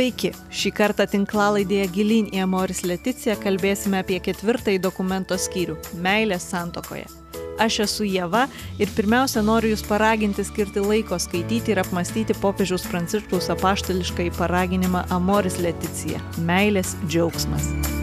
Sveiki, šį kartą tinklalaidėje Gilin į Amoris Leticiją kalbėsime apie ketvirtąjį dokumento skyrių - meilės santokoje. Aš esu Jėva ir pirmiausia noriu Jūs paraginti skirti laiko skaityti ir apmastyti popiežiaus pranciškaus apaštališką į paraginimą Amoris Leticija - meilės džiaugsmas.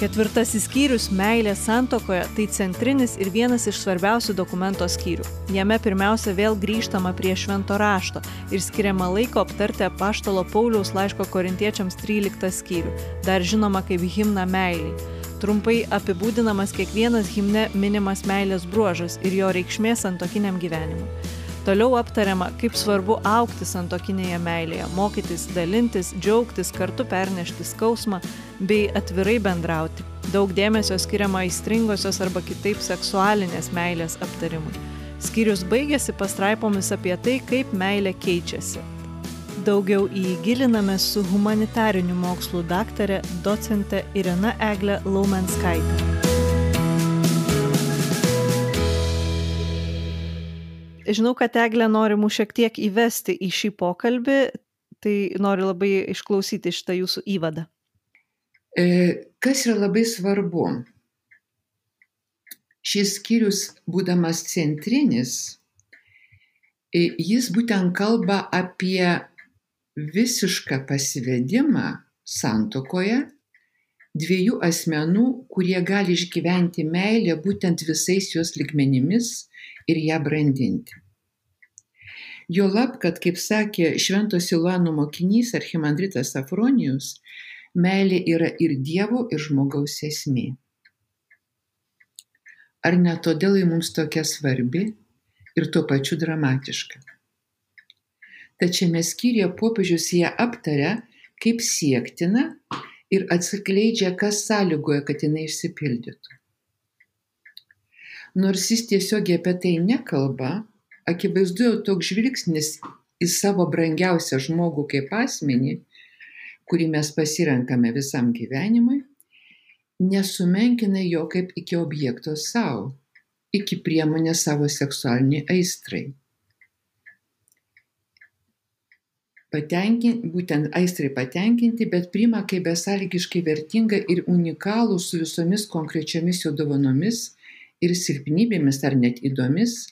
Ketvirtasis skyrius - meilė santokoje - tai centrinis ir vienas iš svarbiausių dokumento skyrių. Jame pirmiausia vėl grįžtama prie švento rašto ir skiriama laiko aptarti apaštalo Pauliaus laiško korintiečiams 13 skyrių, dar žinoma kaip himna meiliai. Trumpai apibūdinamas kiekvienas himne minimas meilės bruožas ir jo reikšmė santokiniam gyvenimui. Toliau aptariama, kaip svarbu aukti santokinėje meilėje, mokytis, dalintis, džiaugtis, kartu pernešti skausmą bei atvirai bendrauti. Daug dėmesio skiriama aistringosios arba kitaip seksualinės meilės aptarimui. Skyrius baigėsi pastraipomis apie tai, kaip meilė keičiasi. Daugiau įgiliname su humanitarinių mokslų daktarė, docente Irina Eglė Laumenskaitė. Žinau, kad Eglė nori mus šiek tiek įvesti į šį pokalbį, tai noriu labai išklausyti šitą jūsų įvadą. E, kas yra labai svarbu? Šis skyrius, būdamas centrinis, e, jis būtent kalba apie visišką pasivedimą santokoje dviejų asmenų, kurie gali išgyventi meilę būtent visais jos ligmenimis ir ją brandinti. Juolab, kad, kaip sakė Švento Siluano mokinys Archimandritas Afronijus, meilė yra ir Dievo, ir žmogaus esmė. Ar ne todėl ji mums tokia svarbi ir tuo pačiu dramatiška? Tačiau skyriuje popiežius ją aptaria kaip siektina ir atskleidžia, kas sąlygoja, kad jinai išsipildytų. Nors jis tiesiogiai apie tai nekalba, akivaizdu jau toks žvilgsnis į savo brangiausią žmogų kaip asmenį, kurį mes pasirenkame visam gyvenimui, nesumenkina jo kaip iki objekto savo, iki priemonė savo seksualiniai aistrai. Patenkinti, būtent aistrai patenkinti, bet priima kaip besąlygiškai vertingą ir unikalų su visomis konkrečiomis jo dovanomis ir silpnybėmis ar net įdomis,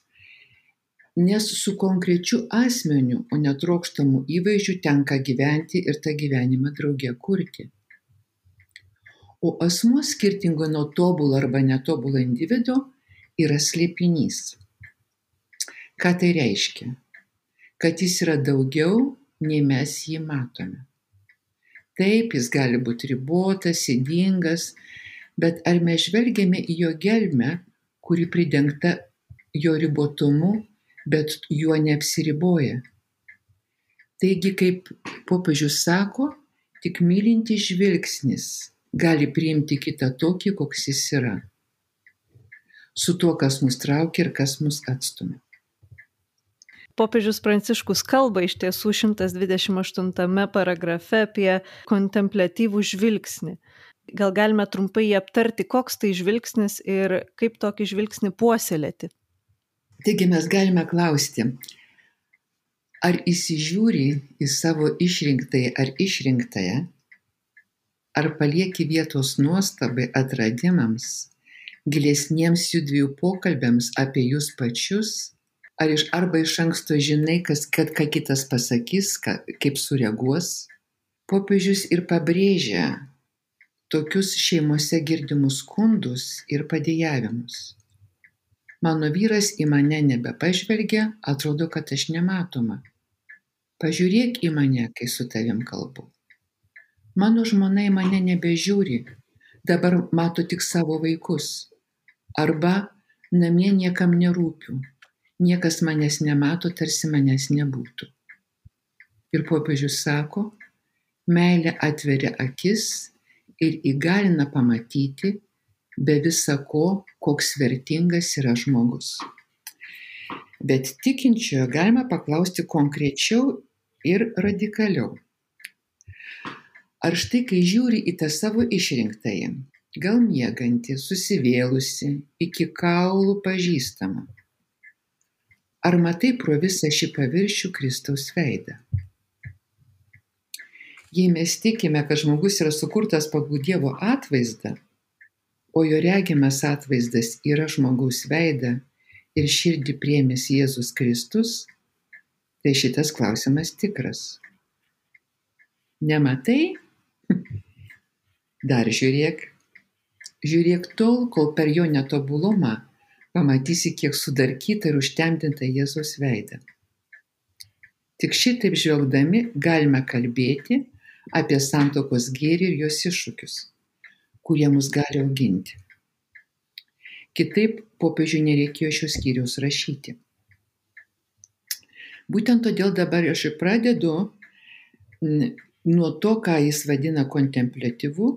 nes su konkrečiu asmeniu, o netrokštamu įvaizdžiu tenka gyventi ir tą gyvenimą draugė kurti. O asmuo skirtingo nuo tobulo arba netobulo individo yra slėpinys. Ką tai reiškia? Kad jis yra daugiau, nei mes jį matome. Taip, jis gali būti ribotas, įdingas, bet ar mes žvelgiame į jo gelmę kuri pridengta jo ribotumu, bet juo neapsiriboja. Taigi, kaip popiežius sako, tik mylinti žvilgsnis gali priimti kitą tokį, koks jis yra. Su tuo, kas mus traukia ir kas mus atstumia. Popiežius Pranciškus kalba iš tiesų 128 paragrafe apie kontemplatyvų žvilgsnį gal galime trumpai aptarti, koks tai žvilgsnis ir kaip tokį žvilgsnį puoselėti. Taigi mes galime klausti, ar įsižiūri į savo išrinktąją ar išrinktąją, ar palieki vietos nuostabai atradimams, gilesniems jų dviejų pokalbėms apie jūs pačius, ar iš arba iš anksto žinai, kas, kad ką kitas pasakys, ką, kaip sureaguos. Popiežius ir pabrėžia, tokius šeimose girdimus skundus ir padėjavimus. Mano vyras į mane nebepažvelgia, atrodo, kad aš nematoma. Pažiūrėk į mane, kai su tavim kalbu. Mano žmona į mane nebežiūri, dabar mato tik savo vaikus. Arba namie niekam nerūpiu, niekas manęs nemato, tarsi manęs nebūtų. Ir popiežius sako, meilė atveria akis ir įgalina pamatyti be visa ko, koks vertingas yra žmogus. Bet tikinčiojo galima paklausti konkrečiau ir radikaliau. Ar štai kai žiūri į tą savo išrinktąjį, gal miegantį, susivėlusi, iki kaulų pažįstamą, Ar matai pro visą šį paviršių Kristaus veidą? Jei mes tikime, kad žmogus yra sukurtas pagal Dievo atvaizdą, o jo regimas atvaizdas yra žmogaus veidą ir širdį priemės Jėzus Kristus, tai šitas klausimas tikras. Nematai? Dar žiūrėk. Žiūrėk tol, kol per jo netobulumą pamatysi, kiek sudarkyta ir užtemdinta Jėzaus veidą. Tik šitaip žvelgdami galime kalbėti apie santokos gėrį ir jos iššūkius, kurie mus gali auginti. Kitaip popiežiui nereikėjo šios skyrius rašyti. Būtent todėl dabar aš ir pradedu nuo to, ką jis vadina kontemplatyvu,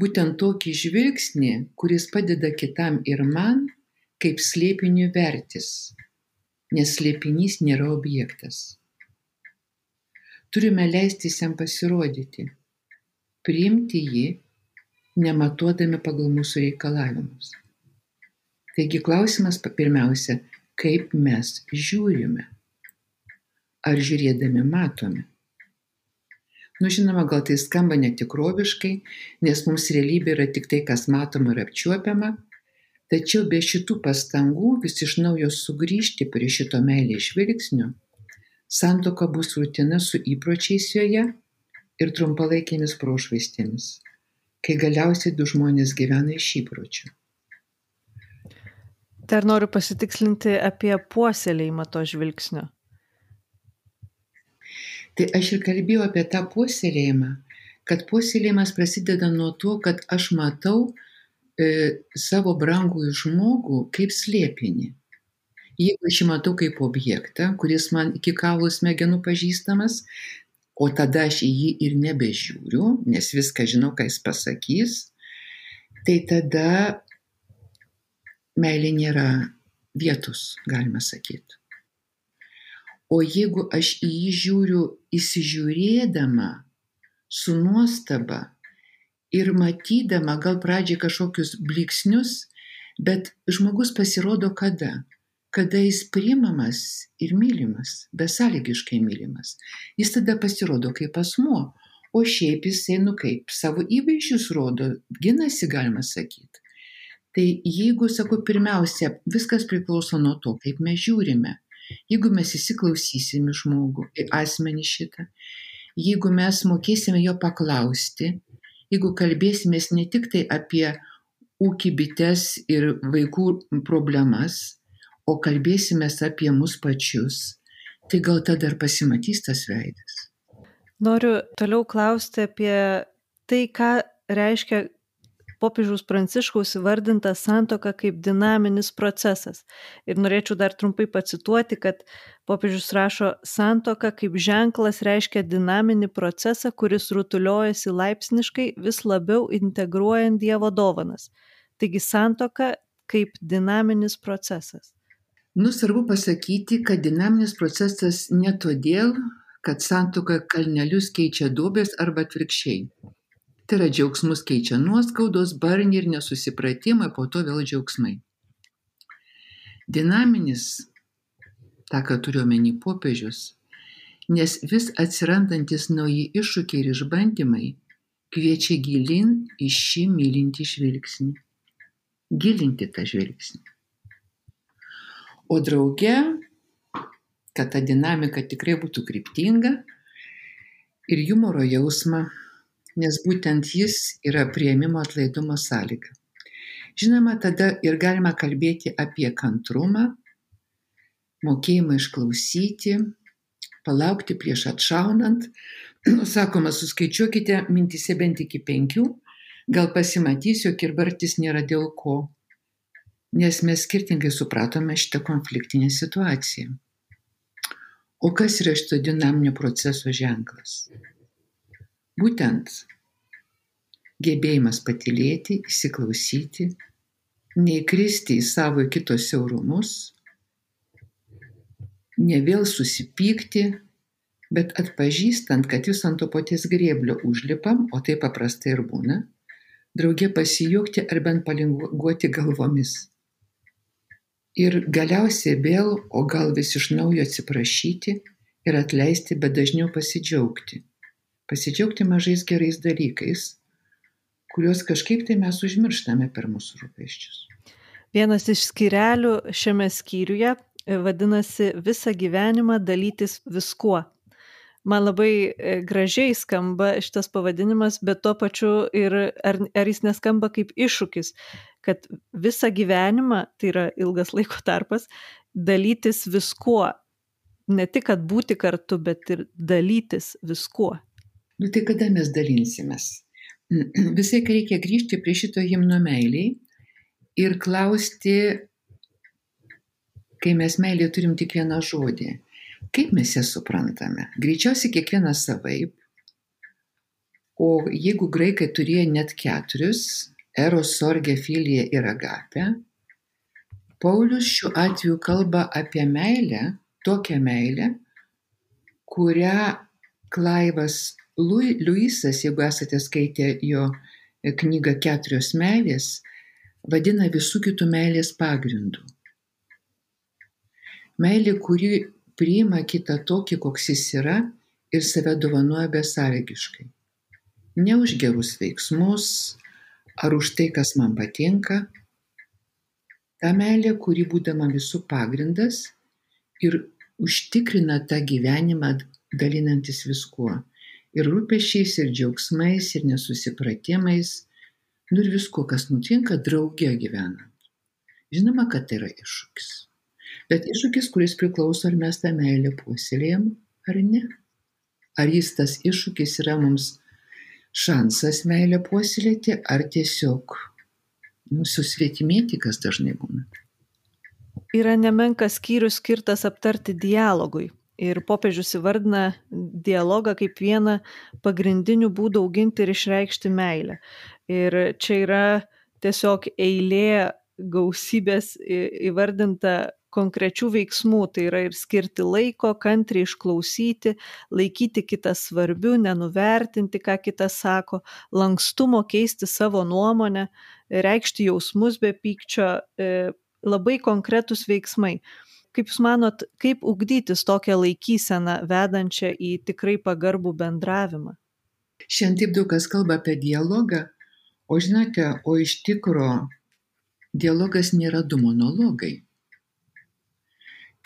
būtent tokį žvilgsnį, kuris padeda kitam ir man kaip slėpiniui vertis, nes slėpinys nėra objektas. Turime leistis jam pasirodyti, priimti jį, nematuodami pagal mūsų reikalavimus. Taigi klausimas pirmiausia, kaip mes žiūrime. Ar žiūrėdami matome? Nu, žinoma, gal tai skamba netikroviškai, nes mums realybė yra tik tai, kas matoma ir apčiuopiama, tačiau be šitų pastangų vis iš naujo sugrįžti prie šito meilės žvilgsnio santuoka bus rutina su įpročiais joje ir trumpalaikėmis prošvaistėmis kai galiausiai du žmonės gyvena iš įpročių Dar noriu pasitikslinti apie puoselėjimą to žvilgsnio. Tai aš ir kalbėjau apie tą puoselėjimą, kad puoselėjimas prasideda nuo to, kad aš matau, e, savo brangų žmogų kaip slėpinį. Jeigu aš jį matau kaip objektą, kuris man iki kaulų smegenų pažįstamas, o tada aš į jį ir nebežiūriu, nes viską žinau, ką jis pasakys, tai tada meilė nėra vietos, galima sakyti. O jeigu aš į jį žiūriu įsižiūrėdama, su nuostaba, ir matydama gal pradžiai kažkokius bliksnius, bet žmogus pasirodo kada? Kada jis priimamas ir mylimas, besąlygiškai mylimas. Jis tada pasirodo kaip asmuo, o šiaip jisai, nu kaip, savo įvaizdžius rodo, ginasi, galima sakyti. Tai jeigu, sakau, pirmiausia, viskas priklauso nuo to, kaip mes žiūrime. Jeigu mes įsiklausysim į žmogų, į asmenį šitą, jeigu mes mokėsime jo paklausti, jeigu kalbėsimės ne tik tai apie ūkį bites ir vaikų problemas, o kalbėsimės apie mus pačius, tai gal tada ir pasimatys tas veidas. Noriu toliau klausti apie tai, ką reiškia popiežiaus Pranciškaus įvardinta santoka kaip dinaminis procesas. Ir norėčiau dar trumpai pacituoti, kad popiežius rašo, santoka kaip ženklas reiškia dinaminį procesą, kuris rutuliojasi laipsniškai vis labiau integruojant Dievo dovanas. Taigi santoka kaip dinaminis procesas. Nu, svarbu pasakyti, kad dinaminis procesas ne todėl, kad santoka kalnelius keičia duobės arba atvirkščiai tai yra džiaugsmus keičia nuoskaudos, barniai ir nesusipratimai, po to vėl džiaugsmai. Dinaminis, tą, ką turiu omeny popiežius, nes vis atsirandantis nauji iššūkiai ir išbandymai kviečia gilin į šį mylinti žvilgsnį. Gilinti tą žvilgsnį. O drauge, kad ta dinamika tikrai būtų kryptinga ir humoro jausmą nes būtent jis yra prieimimo atlaidumo sąlyga. Žinoma, tada ir galima kalbėti apie kantrumą, mokėjimą išklausyti, palaukti prieš atšaunant. Nu, sakoma, suskaičiuokite mintise bent iki penkių, gal pasimatys, jog ir vartis nėra dėl ko, nes mes skirtingai supratome šitą konfliktinę situaciją. O kas yra šito dinaminio proceso ženklas? Būtent gebėjimas patylėti, įsiklausyti, neįkristi į savo ir kito siaurumus, ne vėl susipykti, bet atpažįstant, kad jūs ant to paties grėblio užlipam, o tai paprastai ir būna, draugė pasijuokti ar bent palinguoti galvomis. Ir galiausiai vėl, o gal vis iš naujo atsiprašyti ir atleisti, bet dažniau pasidžiaugti. Pasidžiaugti mažais gerais dalykais, kuriuos kažkaip tai mes užmirštame per mūsų rūpeščius. Vienas iš skirelių šiame skyriuje e, vadinasi visą gyvenimą dalytis viskuo. Man labai e, gražiai skamba šitas pavadinimas, bet tuo pačiu ir ar, ar jis neskamba kaip iššūkis, kad visą gyvenimą, tai yra ilgas laiko tarpas, dalytis viskuo. Ne tik, kad būti kartu, bet ir dalytis viskuo. Nu tai kada mes dalinsimės? Visai reikia grįžti prie šito himno meiliai ir klausti, kai mes meilė turim tik vieną žodį, kaip mes ją suprantame. Greičiausiai kiekvienas savaip, o jeigu graikai turėjo net keturis, eros, sorgė, filija ir agapę, Paulius šiuo atveju kalba apie meilę, tokią meilę, kurią Klaivas Luisas, jeigu esate skaitę jo knygą Keturios meilės, vadina visų kitų meilės pagrindų. Meilė, kuri priima kitą tokį, koks jis yra ir save dovanoja besąlygiškai. Ne už gerus veiksmus ar už tai, kas man patinka. Ta meilė, kuri būdama visų pagrindas ir užtikrina tą gyvenimą dalinantis viskuo. Ir rūpešiais, ir džiaugsmais, ir nesusipratimais, nu ir visko, kas nutinka drauge gyvenant. Žinoma, kad tai yra iššūkis. Bet iššūkis, kuris priklauso, ar mes tą meilę puoselėjam ar ne. Ar jis tas iššūkis yra mums šansas meilę puoselėti, ar tiesiog nu, susvetimėti, kas dažnai būna. Yra nemenkas skyrius skirtas aptarti dialogui. Ir popiežius įvardina dialogą kaip vieną pagrindinių būdų auginti ir išreikšti meilę. Ir čia yra tiesiog eilė gausybės įvardinta konkrečių veiksmų, tai yra ir skirti laiko, kantriai išklausyti, laikyti kitą svarbiu, nenuvertinti, ką kitas sako, lankstumo keisti savo nuomonę, reikšti jausmus be pykčio, e, labai konkretus veiksmai. Kaip Jūs manot, kaip ugdytis tokią laikyseną vedančią į tikrai pagarbų bendravimą? Šiandien taip daug kas kalba apie dialogą, o žinote, o iš tikro dialogas nėra du monologai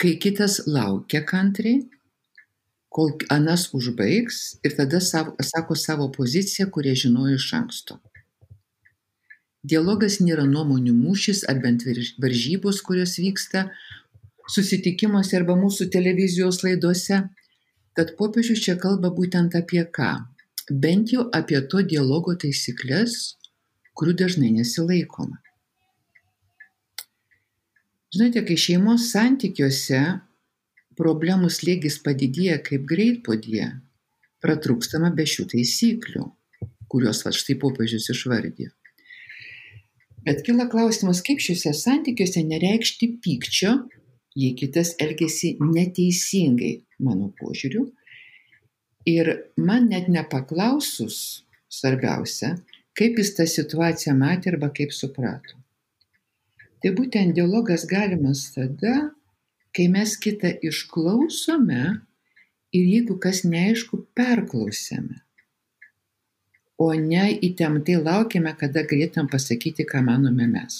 kai kitas laukia kantriai, kol anas užbaigs ir tada savo, sako savo poziciją, kurią žinojo iš anksto. Dialogas nėra nuomonių mūšis ar bent varžybos, kurios vyksta susitikimuose arba mūsų televizijos laidose. Tad popiežius čia kalba būtent apie ką? Bent jau apie to dialogo taisyklės, kurių dažnai nesilaikoma. Žinote, kai šeimos santykiuose problemų slėgis padidėja kaip greitpodyje, pratrūkstama be šių taisyklių, kuriuos va štai popiežius išvardė. Bet kila klausimas, kaip šiuose santykiuose nereikšti pykčio, jei kitas elgesi neteisingai, mano požiūriu. Ir man net nepaklausus, svarbiausia, kaip jis tą situaciją matė arba kaip suprato. Tai būtent dialogas galimas tada, kai mes kitą išklausome ir jeigu kas neaišku, perklausėme. O ne įtemptai laukiame, kada galėtum pasakyti, ką manome mes.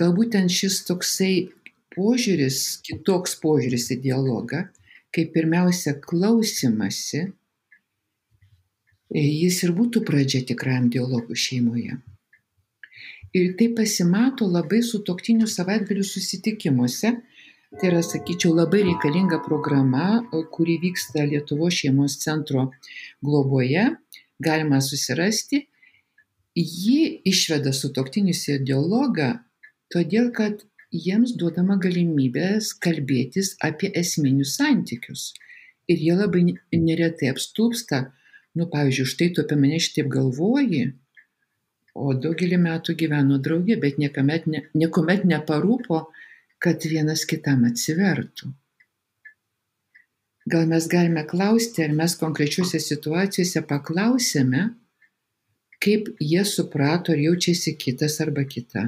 Galbūt ten šis toksai požiūris, kitoks požiūris į dialogą, kaip pirmiausia klausimasi, jis ir būtų pradžia tikram dialogų šeimoje. Ir tai pasimato labai su toktinių savaitgalių susitikimuose. Tai yra, sakyčiau, labai reikalinga programa, kuri vyksta Lietuvo šeimos centro globoje. Galima susirasti. Ji išveda su toktinius į dialogą, todėl kad jiems duodama galimybės kalbėtis apie esminius santykius. Ir jie labai neretai apstulpsta, nu, pavyzdžiui, štai tu apie mane šitaip galvoji, o daugelį metų gyveno drauge, bet niekuomet, ne, niekuomet neparūpo, kad vienas kitam atsivertų. Gal mes galime klausti, ar mes konkrečiuose situacijose paklausėme, kaip jie suprato, ar jaučiasi kitas arba kita.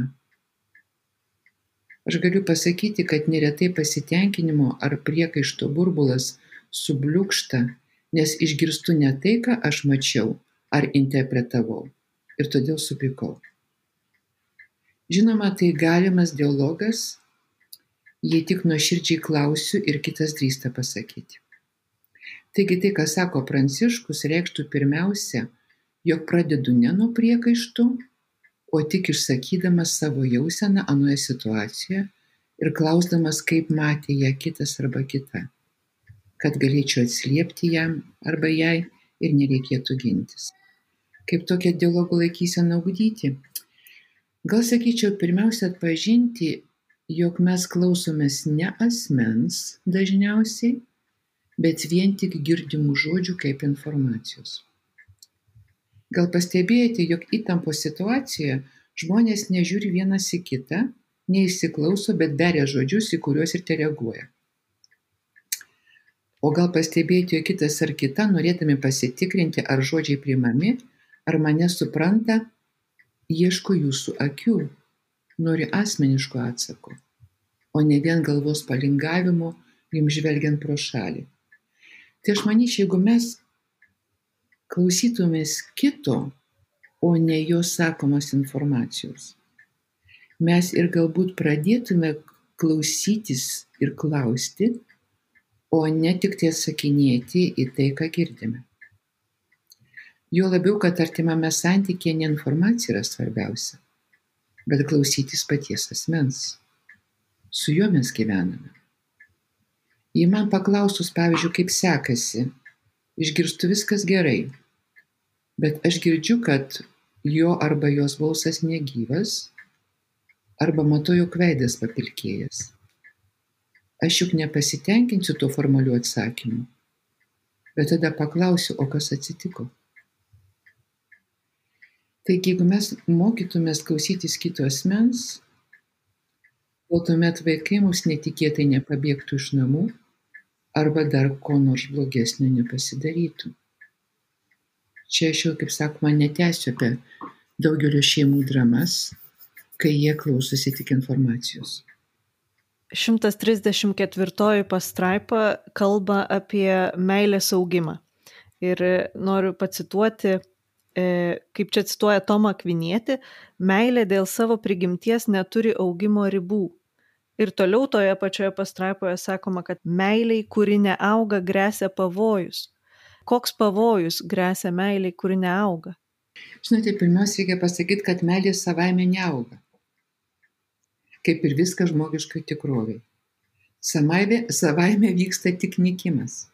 Aš galiu pasakyti, kad neretai pasitenkinimo ar priekaišto burbulas subliūkšta, nes išgirstu ne tai, ką aš mačiau ar interpretavau ir todėl supykau. Žinoma, tai galimas dialogas, jei tik nuoširdžiai klausiu ir kitas drįsta pasakyti. Taigi tai, ką sako Pranciškus, reikštų pirmiausia, jog pradedu ne nuo priekaištų, o tik išsakydamas savo jauseną anoje situacijoje ir klausdamas, kaip matė ją kitas arba kita, kad galėčiau atsiliepti jam arba jai ir nereikėtų gintis. Kaip tokią dialogo laikyseną ugdyti? Gal sakyčiau, pirmiausia atpažinti, jog mes klausomės ne asmens dažniausiai, bet vien tik girdimų žodžių kaip informacijos. Gal pastebėjote, jog įtampos situacijoje žmonės nežiūri vienas į kitą, neįsiklauso, bet beria žodžius, į kuriuos ir te reaguoja. O gal pastebėjote, jog kitas ar kita, norėdami pasitikrinti, ar žodžiai priimami, ar mane supranta, ieško jūsų akių, nori asmeniško atsako, o ne vien galvos palingavimo, jums žvelgiant pro šalį. Tai aš manyčiau, jeigu mes klausytumės kito, o ne jo sakomos informacijos. Mes ir galbūt pradėtume klausytis ir klausti, o ne tik tai atsakinėti į tai, ką girdime. Jo labiau, kad artimame santykėje ne informacija yra svarbiausia, bet klausytis paties asmens. Su juo mes gyvename. Jei man paklausus, pavyzdžiui, kaip sekasi, išgirstu viskas gerai, bet aš girdžiu, kad jo arba jos balsas negyvas, arba matau, jog veidas papilkėjęs. Aš juk nepasitenkinsiu tuo formaliu atsakymu, bet tada paklausiu, o kas atsitiko. Taigi, jeigu mes mokytumės klausytis kito asmens, o tuomet vaikai mus netikėtai nepabėgtų iš namų arba dar ko nors blogesnio nepasidarytų čia aš jau, kaip sakoma, netęsiu apie daugelio šeimų dramas, kai jie klausosi tik informacijos. 134 pastraipa kalba apie meilės augimą. Ir noriu pacituoti, kaip čia cituoja Toma Kvinieti, meilė dėl savo prigimties neturi augimo ribų. Ir toliau toje pačioje pastraipoje sakoma, kad meiliai, kuri neauga, grėsia pavojus. Koks pavojus grėsia meiliai, kuri neauga? Žinote, pirmiausia, reikia pasakyti, kad meilė savaime neauga. Kaip ir viskas žmogiškai tikroviai. Savaime, savaime vyksta tik nikimas.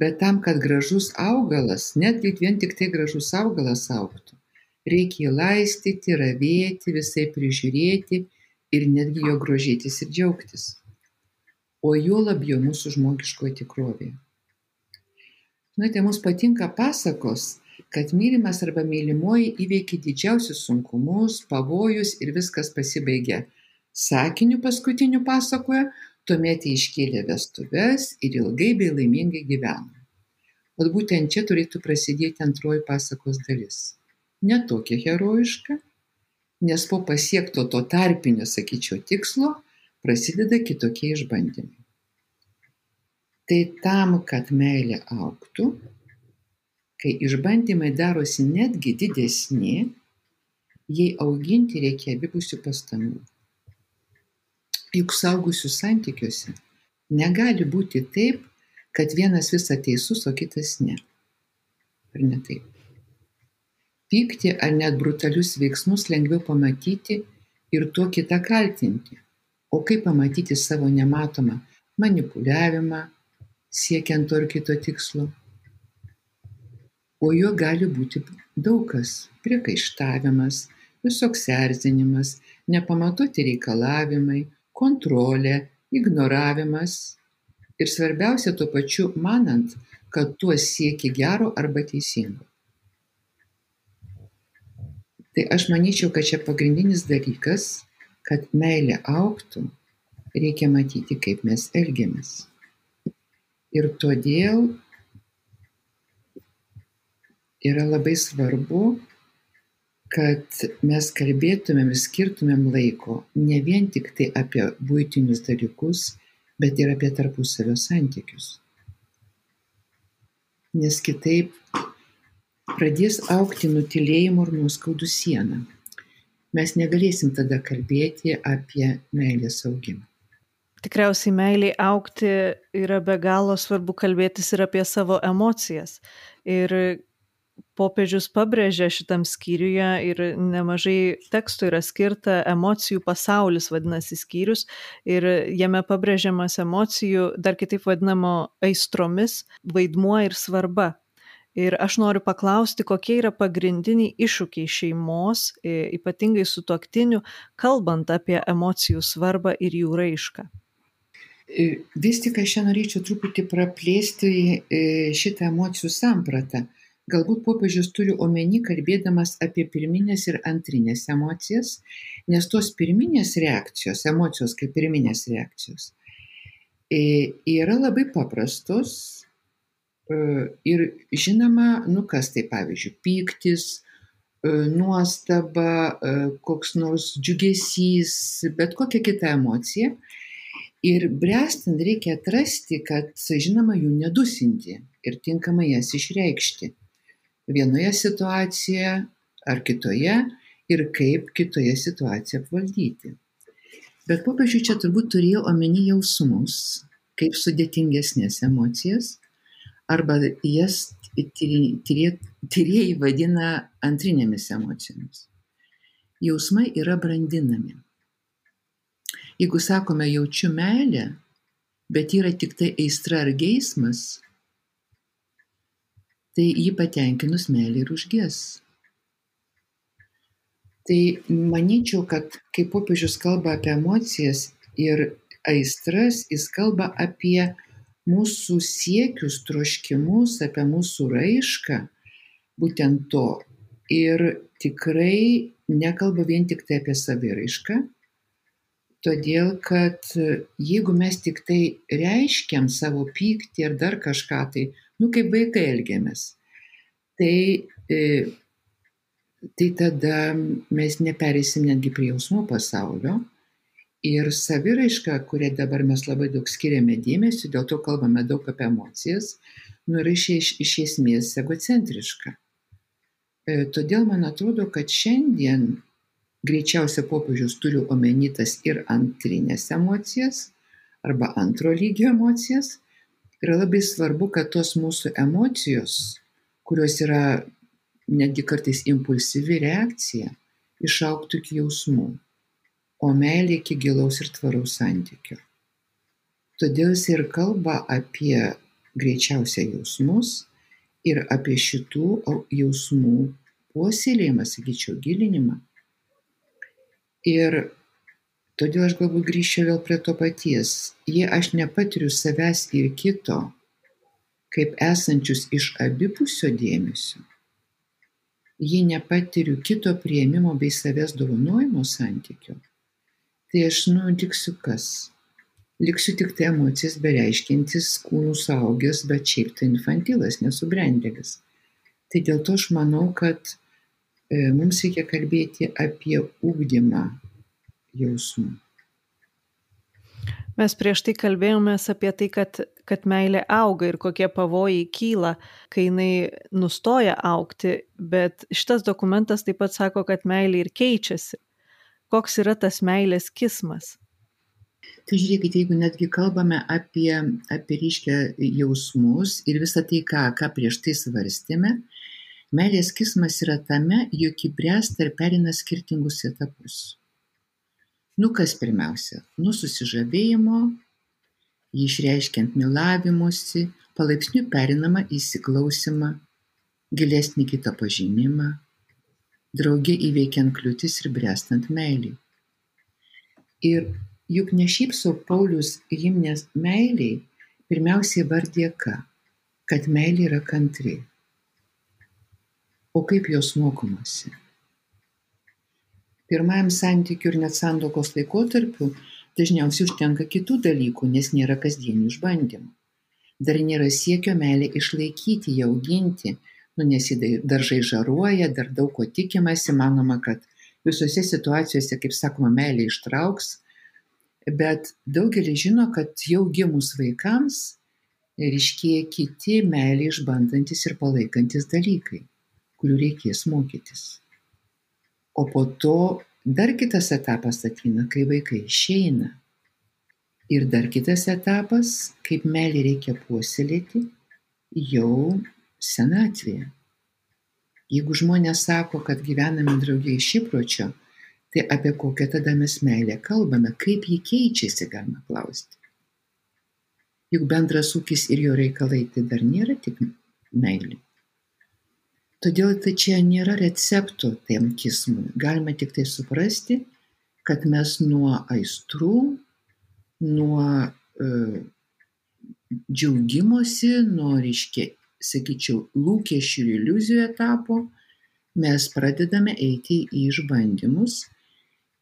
Bet tam, kad gražus augalas, netgi vien tik tai gražus augalas auktų, reikia jį laistyti, ravėti, visai prižiūrėti ir netgi jo grožėtis ir džiaugtis. O juo labiau mūsų žmogiškoje tikrovėje. Žinote, mums patinka pasakos, kad mylimas arba mylimoji įveikia didžiausius sunkumus, pavojus ir viskas pasibaigia. Sakiniu paskutiniu pasakoja, tuomet jie iškėlė vestuves ir ilgai bei laimingai gyveno. O būtent čia turėtų prasidėti antroji pasakos dalis. Ne tokia herojiška, nes po pasiekto to tarpinio, sakyčiau, tikslo prasideda kitokie išbandymai. Tai tam, kad meilė auktų, kai išbandymai darosi netgi didesni, jei auginti reikia abipusių pastangų. Juk saugusių santykiuose negali būti taip, kad vienas visą teisus, o kitas ne. Ar ne taip? Pykti ar net brutalius veiksmus lengviau pamatyti ir tuo kitą kaltinti. O kaip pamatyti savo nematomą manipuliavimą, siekiant to ir kito tikslo. O jo gali būti daug kas - priekaištavimas, visoks erzinimas, nepamatuoti reikalavimai, kontrolė, ignoravimas ir svarbiausia tuo pačiu manant, kad tuo siekia gero arba teisingo. Tai aš manyčiau, kad čia pagrindinis dalykas, kad meilė auktų, reikia matyti, kaip mes elgiamės. Ir todėl yra labai svarbu kad mes kalbėtumėm ir skirtumėm laiko ne vien tik tai apie būtinius dalykus, bet ir apie tarpusavio santykius. Nes kitaip pradės aukti nutilėjimo ir nuoskaudų siena. Mes negalėsim tada kalbėti apie meilės augimą. Tikriausiai meiliai aukti yra be galo svarbu kalbėtis ir apie savo emocijas. Ir popiežius pabrėžia šitam skyriuje ir nemažai tekstų yra skirta emocijų pasaulis vadinasi skyrius ir jame pabrėžiamas emocijų, dar kitaip vadinamo aistromis, vaidmuo ir svarba. Ir aš noriu paklausti, kokie yra pagrindiniai iššūkiai šeimos, ypatingai su tuoktiniu, kalbant apie emocijų svarbą ir jų raišką. Vis tik aš čia norėčiau truputį praplėsti e, šitą emocijų sampratą galbūt popiežius turi omeny kalbėdamas apie pirminės ir antrinės emocijas, nes tos pirminės reakcijos, emocijos kaip pirminės reakcijos, e, yra labai paprastos e, ir žinoma, nu kas tai pavyzdžiui, pyktis, e, nuostaba, koks nors džiugesys, bet kokia kita emocija. Ir brestant reikia atrasti, kad, žinoma, jų nedusinti ir tinkamai jas išreikšti vienoje situacijoje ar kitoje ir kaip kitoje situacijoje apvaldyti. Bet popiežiui čia turbūt turėjo omeny jausmus, kaip sudėtingesnės emocijas, arba jas tyrėjai vadina antrinėmis emocijomis. Jausmai yra brandinami. Jeigu sakome jaučiu meilę, bet yra tik tai aistra ar geismas, tai jį patenkinus meilė ir užges. Tai manyčiau, kad kai popiežius kalba apie emocijas ir aistras, jis kalba apie mūsų siekius, troškimus, apie mūsų raišką, būtent to. Ir tikrai nekalba vien tik tai apie saviraišką, todėl kad jeigu mes tik tai reiškiam savo pyktį ar dar kažką tai, nu kaip vaikai elgiamės. Tai, e, tai tada mes neperėsim netgi prie jausmų pasaulio. Ir saviraiška, kuriai dabar mes labai daug skiriame dėmesio, dėl to kalbame daug apie emocijas, nu yra iš, iš esmės egocentriška. E, todėl man atrodo, kad šiandien greičiausia popiežius turi omeny tas ir antrinės emocijas arba antro lygio emocijas, yra labai svarbu, kad tos mūsų emocijos, kurios yra netgi kartais impulsyvi reakcija, išauktų iki jausmų, o meilė iki gilaus ir tvaraus santykio. Todėl jis ir kalba apie greičiausiai jausmus ir apie šitų jausmų puoselėjimą, sakyčiau, gilinimą. Ir Todėl aš galbūt grįžčiau vėl prie to paties. Jei aš nepatiriu savęs ir kito, kaip esančius iš abipusio dėmesio, jei nepatiriu kito prieimimo bei savęs dovanojimo santykio, tai aš nu liksiu kas? Liksiu tik tai emocijas bereiškintis kūnų saugęs, bet šiaip tai infantilas, nesubrendėlis. Tai dėl to aš manau, kad e, mums reikia kalbėti apie ūkdymą jausmų. Mes prieš tai kalbėjomės apie tai, kad, kad meilė auga ir kokie pavojai kyla, kai jinai nustoja aukti, bet šitas dokumentas taip pat sako, kad meilė ir keičiasi. Koks yra tas meilės kismas? Tai žiūrėkite, jeigu netgi kalbame apie, apie ryškę jausmus ir visą tai, ką, ką prieš tai svarstėme, meilės kismas yra tame, jog įbręsta ir perina skirtingus etapus nu kas pirmiausia? Nuo susižavėjimo jį išreiškiant mylavimosi palaipsniui pereinama į įsiklausymą gilesnį kito pažinimą drauge įveikiant kliūtis ir brestant meiliai ir juk ne šiaip sau paulius himnės meiliai pirmiausiai vardė ką? Kad meilė yra kantri. O kaip jos mokomasi pirmajam santykių ir net santokos laikotarpiu dažniausiai užtenka kitų dalykų, nes nėra kasdienių išbandymų. Dar nėra siekio meilę išlaikyti, ją auginti, nu, nes daržai žaruoja, dar daug ko tikimasi, manoma, kad visose situacijose, kaip sakoma, meilė ištrauks, bet daugelis žino, kad jau gimus vaikams ryškėja kiti meilė išbandantis ir palaikantis dalykai, kurių reikės mokytis. O po to dar kitas etapas ateina, kai vaikai išeina. Ir dar kitas etapas, kaip meilį reikia puoselėti jau senatvėje. Jeigu žmonės sako, kad gyvename draugiai iš įpročio, tai apie kokią tada mes meilę kalbame, kaip ji keičiasi, galima klausti. Juk bendras ūkis ir jo reikalai tai dar nėra tik meilė. Todėl tai čia nėra recepto tiem kismui. Galima tik tai suprasti, kad mes nuo aistrų, nuo e, džiaugimosi, nuo, reiškia, sakyčiau, lūkesčių ir iliuzijų etapo, mes pradedame eiti į išbandymus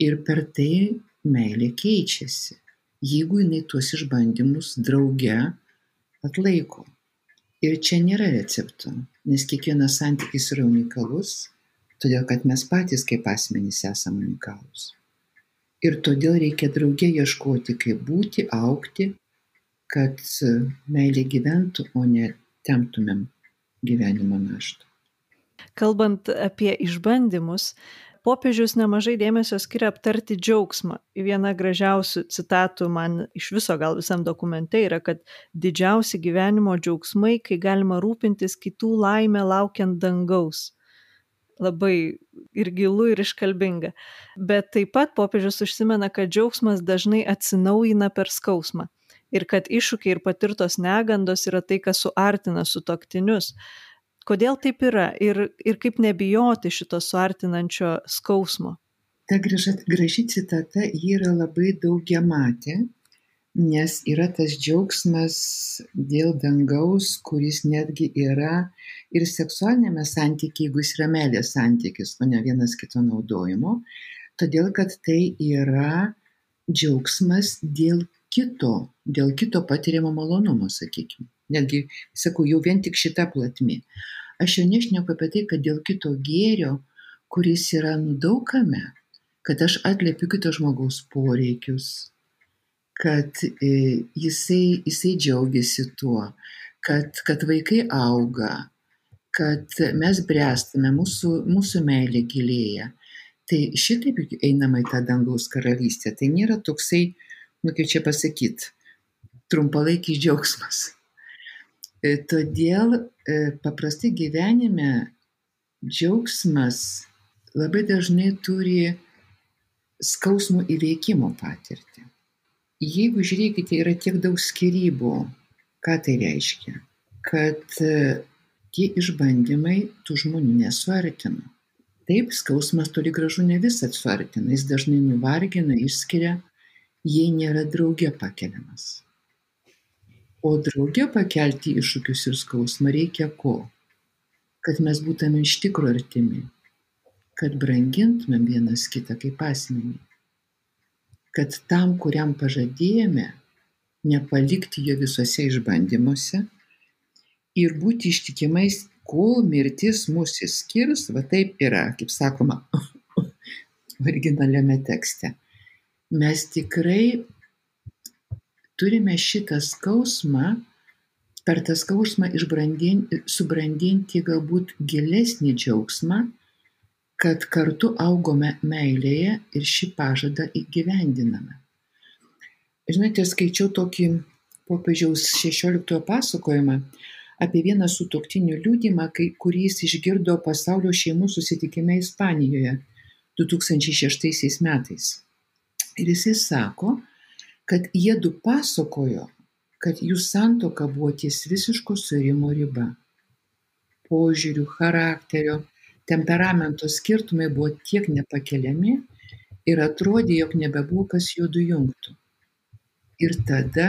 ir per tai meilė keičiasi, jeigu jinai tuos išbandymus drauge atlaiko. Ir čia nėra recepto, nes kiekvienas santykis yra unikalus, todėl kad mes patys kaip asmenys esame unikalūs. Ir todėl reikia drauge ieškoti, kaip būti, aukti kad meilė gyventų, o ne temptumėm gyvenimo naštą. Kalbant apie išbandymus, popiežius nemažai dėmesio skiria aptarti džiaugsmą. Viena gražiausių citatų man iš viso gal visam dokumente yra, kad didžiausi gyvenimo džiaugsmai, kai galima rūpintis kitų laimę laukiant dangaus. Labai ir gilu, ir iškalbinga. Bet taip pat popiežius užsimena, kad džiaugsmas dažnai atsinaujina per skausmą ir kad iššūkiai ir patirtos negandos yra tai, kas suartina sutoktinius. Kodėl taip yra ir, ir kaip nebijoti šito suartinančio skausmo? Ta graži, graži citata yra labai daugiamatė, nes yra tas džiaugsmas dėl dangaus, kuris netgi yra ir seksualinėme santykiai, jeigu jis yra meilės santykis, o ne vienas kito naudojimo, todėl kad tai yra džiaugsmas dėl kito, dėl kito patiriamo malonumo, sakykime. Netgi, sakau, jau vien tik šita platmi. Aš jau nešneku apie tai, kad dėl kito gėrio, kuris yra nudaukame, kad aš atliepiu kito žmogaus poreikius, kad e, jisai, jisai džiaugiasi tuo, kad, kad vaikai auga, kad mes bręstame, mūsų, mūsų meilė gilėja. Tai šitaip einama į tą dangaus karalystę. Tai nėra toksai nu kaip čia pasakyt, trumpalaikis džiaugsmas. E, todėl e, paprastai gyvenime džiaugsmas labai dažnai turi skausmų įveikimo patirtį. Jeigu žiūrėkite, yra tiek daug skirybų, ką tai reiškia? Kad e, tie išbandymai tų žmonių nesuartina. Taip, skausmas toli gražu ne visą suartina, jis dažnai nuvargina, išskiria, jei nėra drauge pakeliamas. O drauge pakelti iššūkius ir skausmą reikia ko? Kad mes būtume iš tikro artimi, kad brangintumėm vienas kitą kaip asmenį, kad tam, kuriam pažadėjome, nepalikti jo visose išbandymuose ir būti ištikimais, kol mirtis mūsų skirs, va taip yra, kaip sakoma, originaliame tekste. Mes tikrai turime šitą skausmą, per tą skausmą subrandinti galbūt gilesnį džiaugsmą, kad kartu augome meilėje ir šį pažadą įgyvendiname. Žinote, skaičiau tokį popiežiaus 16 pasakojimą apie vieną sutoktinių liūdimą, kurį jis išgirdo pasaulio šeimų susitikime Ispanijoje 2006 metais. Ir jisai sako, kad jie du pasakojo, kad jų santoka buvo ties visiško suirimo riba. Požiūrių, charakterio, temperamento skirtumai buvo tiek nepakeliami ir atrodė, jog nebebuvo kas juodų jungtų. Ir tada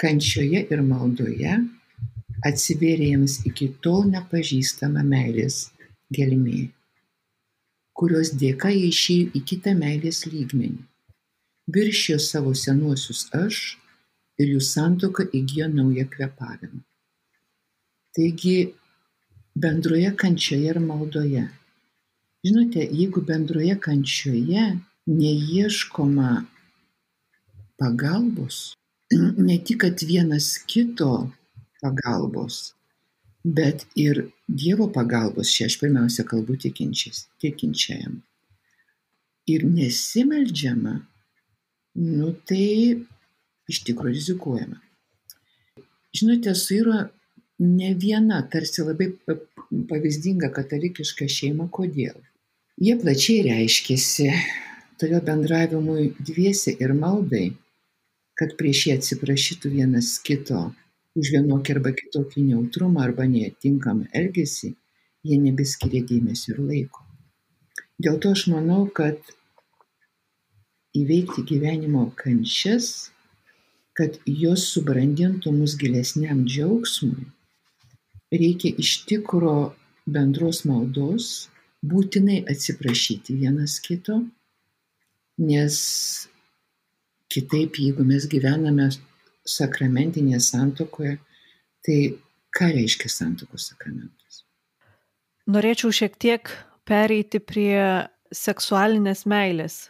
kančioje ir maldoje atsivėrė jiems iki tol nepažįstama meilės gelmė kurios dėka jie išėjo į kitą meilės lygmenį, viršijo savo senuosius aš ir jų santoka įgyjo naują kvepavimą. Taigi bendroje kančioje ir maldoje. Žinote, jeigu bendroje kančioje neieškoma pagalbos, ne tik, vienas kito pagalbos, bet ir Dievo pagalbos, čia aš pirmiausia kalbu tikinčiajam. Ir nesimeldžiama, nu tai iš tikrųjų rizikuojama. Žinote, suiro ne viena, tarsi labai pavyzdinga katalikiška šeima, kodėl. Jie plačiai reiškėsi, todėl bendravimui dviesi ir maldai, kad prieš jį atsiprašytų vienas kito už vienokį arba kitokį neutrumą arba netinkamą elgesį, jie nebeskiria dėmesio ir laiko. Dėl to aš manau, kad įveikti gyvenimo kančias, kad jos subrandintų mus gilesniam džiaugsmui, reikia iš tikro bendros maldos, būtinai atsiprašyti vienas kito, nes kitaip, jeigu mes gyvename sakramentinėje santokoje, tai ką reiškia santokos sakramentas? Norėčiau šiek tiek pereiti prie seksualinės meilės.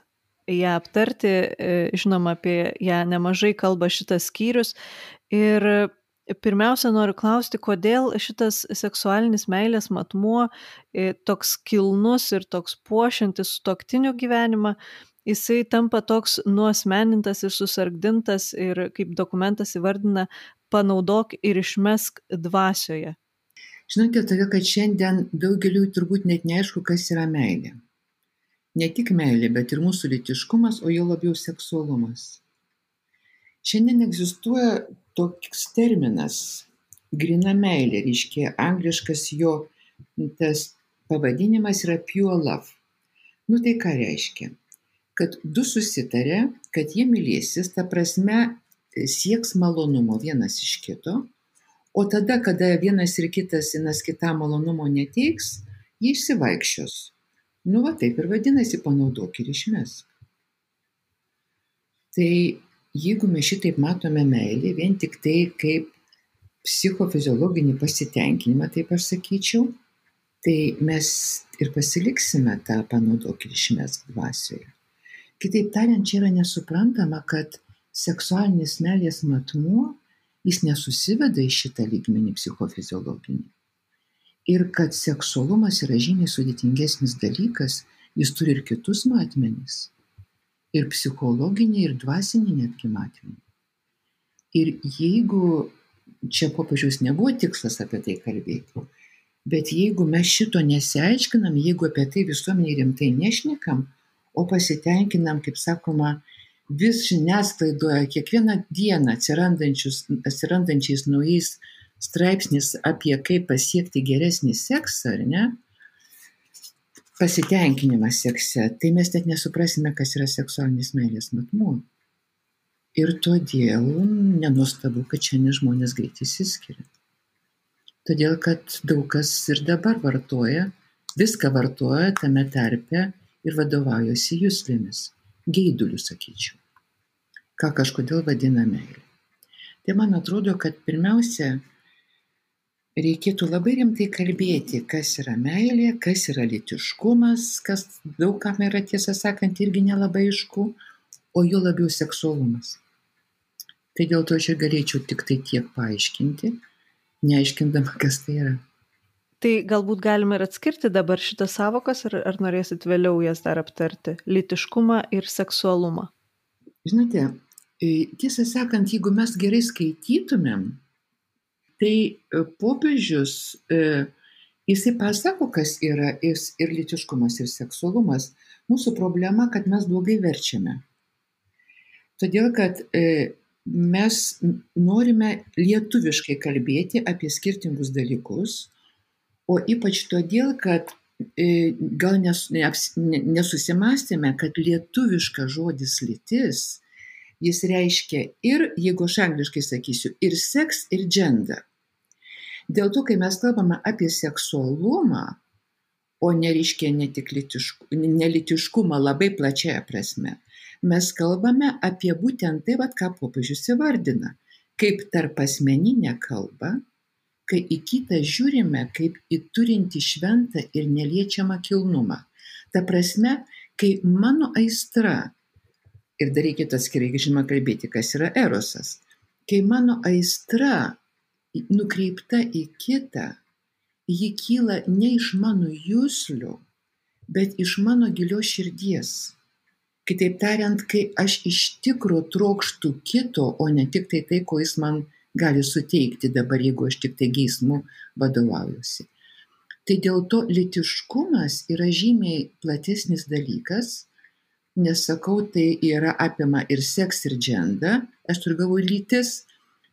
Ja aptarti, e, žinoma, apie ją nemažai kalba šitas skyrius. Ir pirmiausia, noriu klausti, kodėl šitas seksualinis meilės matmuo e, toks kilnus ir toks puošiantis sutoktinių gyvenimą jisai tampa toks nuasmenintas ir susargdintas ir kaip dokumentas įvardina, panaudok ir išmesk dvasioje. Žinote, todėl kad šiandien daugeliu turbūt net neaišku, kas yra meilė. Ne tik meilė, bet ir mūsų litiškumas, o jo labiau seksualumas. Šiandien egzistuoja toks terminas - grina meilė, reiškia angliškas jo tas pavadinimas yra pure love. Nu tai ką reiškia? kad du susitarė, kad jie mylėsis, ta prasme sieks malonumo vienas iš kito, o tada, kada vienas ir kitas vienas kitam malonumo neteiks, jie išsivaikščios. Nu, va taip ir vadinasi, panaudok ir išmesk. Tai jeigu mes šitaip matome meilį, vien tik tai kaip psichofiziologinį pasitenkinimą, taip aš sakyčiau, tai mes ir pasiliksime tą panaudok ir išmesk dvasioje. Kitaip tariant, čia yra nesuprantama, kad seksualinis meilės matmuo, jis nesusiveda į šitą lygmenį psichofiziologinį. Ir kad seksualumas yra žymiai sudėtingesnis dalykas, jis turi ir kitus matmenis. Ir psichologinį, ir dvasinį netgi matmenį. Ir jeigu čia popiežiaus nebuvo tikslas apie tai kalbėti, bet jeigu mes šito nesiaiškinam, jeigu apie tai visuomeniai rimtai nešnekam, o pasitenkinam, kaip sakoma, vis žiniasklaidoje kiekvieną dieną atsirandančiais naujais straipsnis apie kaip pasiekti geresnį seksą, ar ne? Pasitenkinimas sekse, tai mes net nesuprasime, kas yra seksualinis meilės matmuo. Ir todėl nenustabu, kad šiandien žmonės greit įsiskiria. Todėl, kad daug kas ir dabar vartoja, viską vartoja tame tarpe ir vadovaujuosi juslėmis, geiduliu sakyčiau, ką kažkodėl vadina meilė. Tai man atrodo, kad pirmiausia, reikėtų labai rimtai kalbėti, kas yra meilė, kas yra litiškumas, kas daugam yra tiesą sakant irgi nelabai aišku, o jo labiau seksualumas. Tai dėl to aš ir galėčiau tik tai tiek paaiškinti, neaiškindama, kas tai yra. Tai galbūt galima ir atskirti dabar šitas savokas, ar, ar norėsit vėliau jas dar aptarti - litiškumą ir seksualumą. Žinote, e, tiesą sakant, jeigu mes gerai skaitytumėm, tai e, popiežius, e, jisai pasako, kas yra ir litiškumas, ir seksualumas. Mūsų problema, kad mes blogai verčiame. Todėl, kad mes norime lietuviškai kalbėti apie skirtingus dalykus, o ypač todėl, kad e, gal nes, nesusimastėme, kad lietuviškas žodis lytis, jis reiškia ir, jeigu aš angliškai sakysiu, ir seks, ir gender. Dėl to, kai mes kalbame apie seksualumą, o nereiškia nelitiškumą labai plačiaja prasme, mes kalbame apie būtent tai, vat, ką popiežius įvardina, kaip tarp asmeninę kalbą, kai į kitą žiūrime kaip į turintį šventą ir neliečiamą kilnumą. Ta prasme, kai mano aistra, ir dar reikėtų atskirai, žinoma, kalbėti, kas yra erosas, kai mano aistra nukreipta į kitą, ji kyla ne iš mano jūslių, bet iš mano gilios širdies. Kitaip tariant, kai aš iš tikro trokštų kito, o ne tik tai tai, ko jis man gali suteikti dabar, jeigu aš tik tai geismu vadovaujuosi. Tai dėl to litiškumas yra žymiai platesnis dalykas, nes sakau, tai yra apima ir seks, ir džendą, aš turiu galvoje lytis,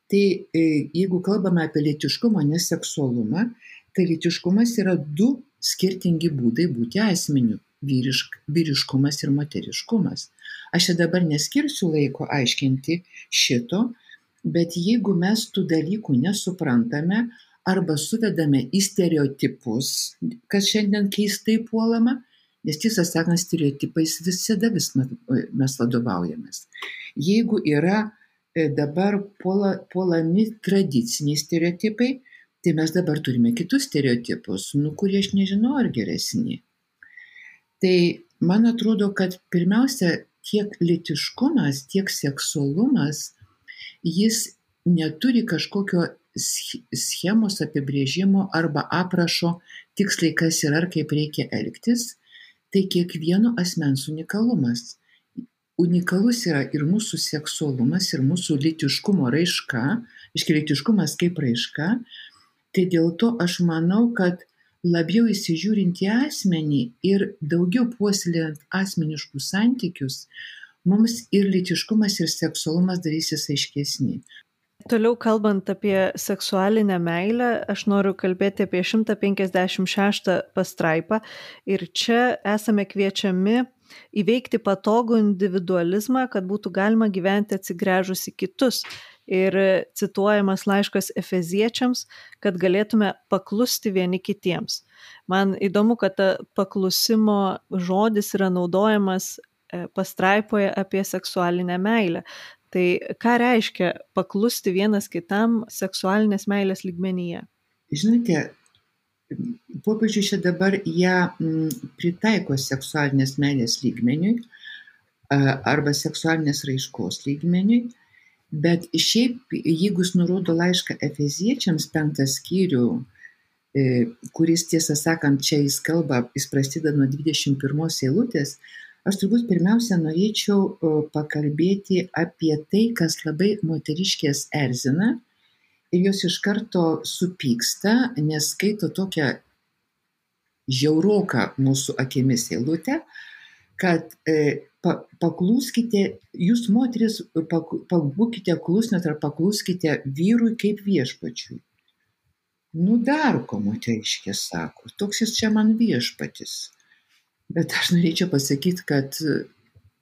Tai e, jeigu kalbame apie lytiškumą, neseksualumą, tai lytiškumas yra du skirtingi būdai būti asmeniu - vyrišk, vyriškumas ir moteriškumas. Aš čia dabar neskirsiu laiko aiškinti šito, bet jeigu mes tų dalykų nesuprantame arba suvedame į stereotipus, kas šiandien keistai puolama, nes tiesą sakant, stereotipais visada vis mes vadovaujamės. Jeigu yra dabar puola, puolami tradiciniai stereotipai, tai mes dabar turime kitus stereotipus, nu, kurie aš nežinau ar geresni. Tai man atrodo, kad pirmiausia, tiek litiškumas, tiek seksualumas, jis neturi kažkokio schemos apibrėžimo arba aprašo tiksliai, kas yra ar kaip reikia elgtis, tai kiekvieno asmens unikalumas unikalus yra ir mūsų seksualumas, ir mūsų litiškumo raiška, iškilitiškumas kaip raiška, tai dėl to aš manau, kad labiau įsižiūrint į asmenį ir daugiau puoselėjant asmeniškus santykius, mums ir litiškumas, ir seksualumas darysis aiškesni. Toliau kalbant apie seksualinę meilę, aš noriu kalbėti apie 156 pastraipą ir čia esame kviečiami įveikti patogų individualizmą, kad būtų galima gyventi atsigręžus į kitus. Ir cituojamas laiškas Efeziečiams, kad galėtume paklusti vieni kitiems. Man įdomu, kad paklusimo žodis yra naudojamas e, pastraipoje apie seksualinę meilę. Tai ką reiškia paklusti vienas kitam seksualinės meilės lygmenyje? Žinote, popiežius čia dabar ją mm, pritaiko seksualinės meilės lygmeniui arba seksualinės raiškos lygmeniui, bet šiaip, jeigu jis nurodo laišką Efeziečiams penktą skyrių, e, kuris tiesą sakant, čia jis kalba, jis prasideda nuo 21 eilutės, aš turbūt pirmiausia norėčiau pakalbėti apie tai, kas labai moteriškės erzina ir jos iš karto supyksta, nes skaito tokią žiauroką mūsų akimis eilutę, kad e, pa, paklūskite, jūs moteris, pak, pabūkite klusnat ar paklūskite vyrui kaip viešpačiui. Nu dar ko moteriškė sako, toks jis čia man viešpatis. Bet aš norėčiau pasakyti, kad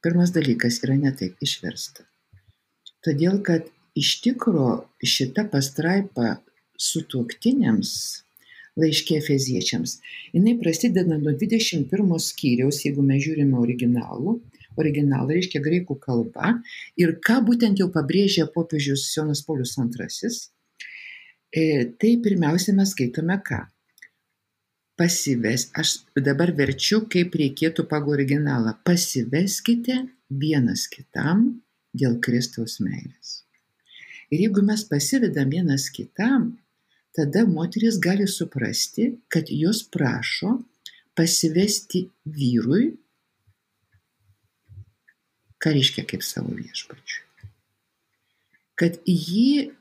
pirmas dalykas yra netaip išversta. Todėl, kad iš tikro šita pastraipa sutuoktiniams laiškė Efeziečiams, jinai prasideda nuo 21 skyriaus, jeigu mes žiūrime originalų, originalą reiškia graikų kalba ir ką būtent jau pabrėžė popiežius Jonas Paulius II, e, tai pirmiausia mes skaitome ką? Pasives, aš dabar verčiu, kaip reikėtų pagal originalą. Pasiveskite vienas kitam dėl Kristaus meilės. Ir jeigu mes pasivedam vienas kitam, tada moteris gali suprasti, kad jos prašo pasivesti vyrui, ką reiškia kaip savo viešpačiu. Kad jį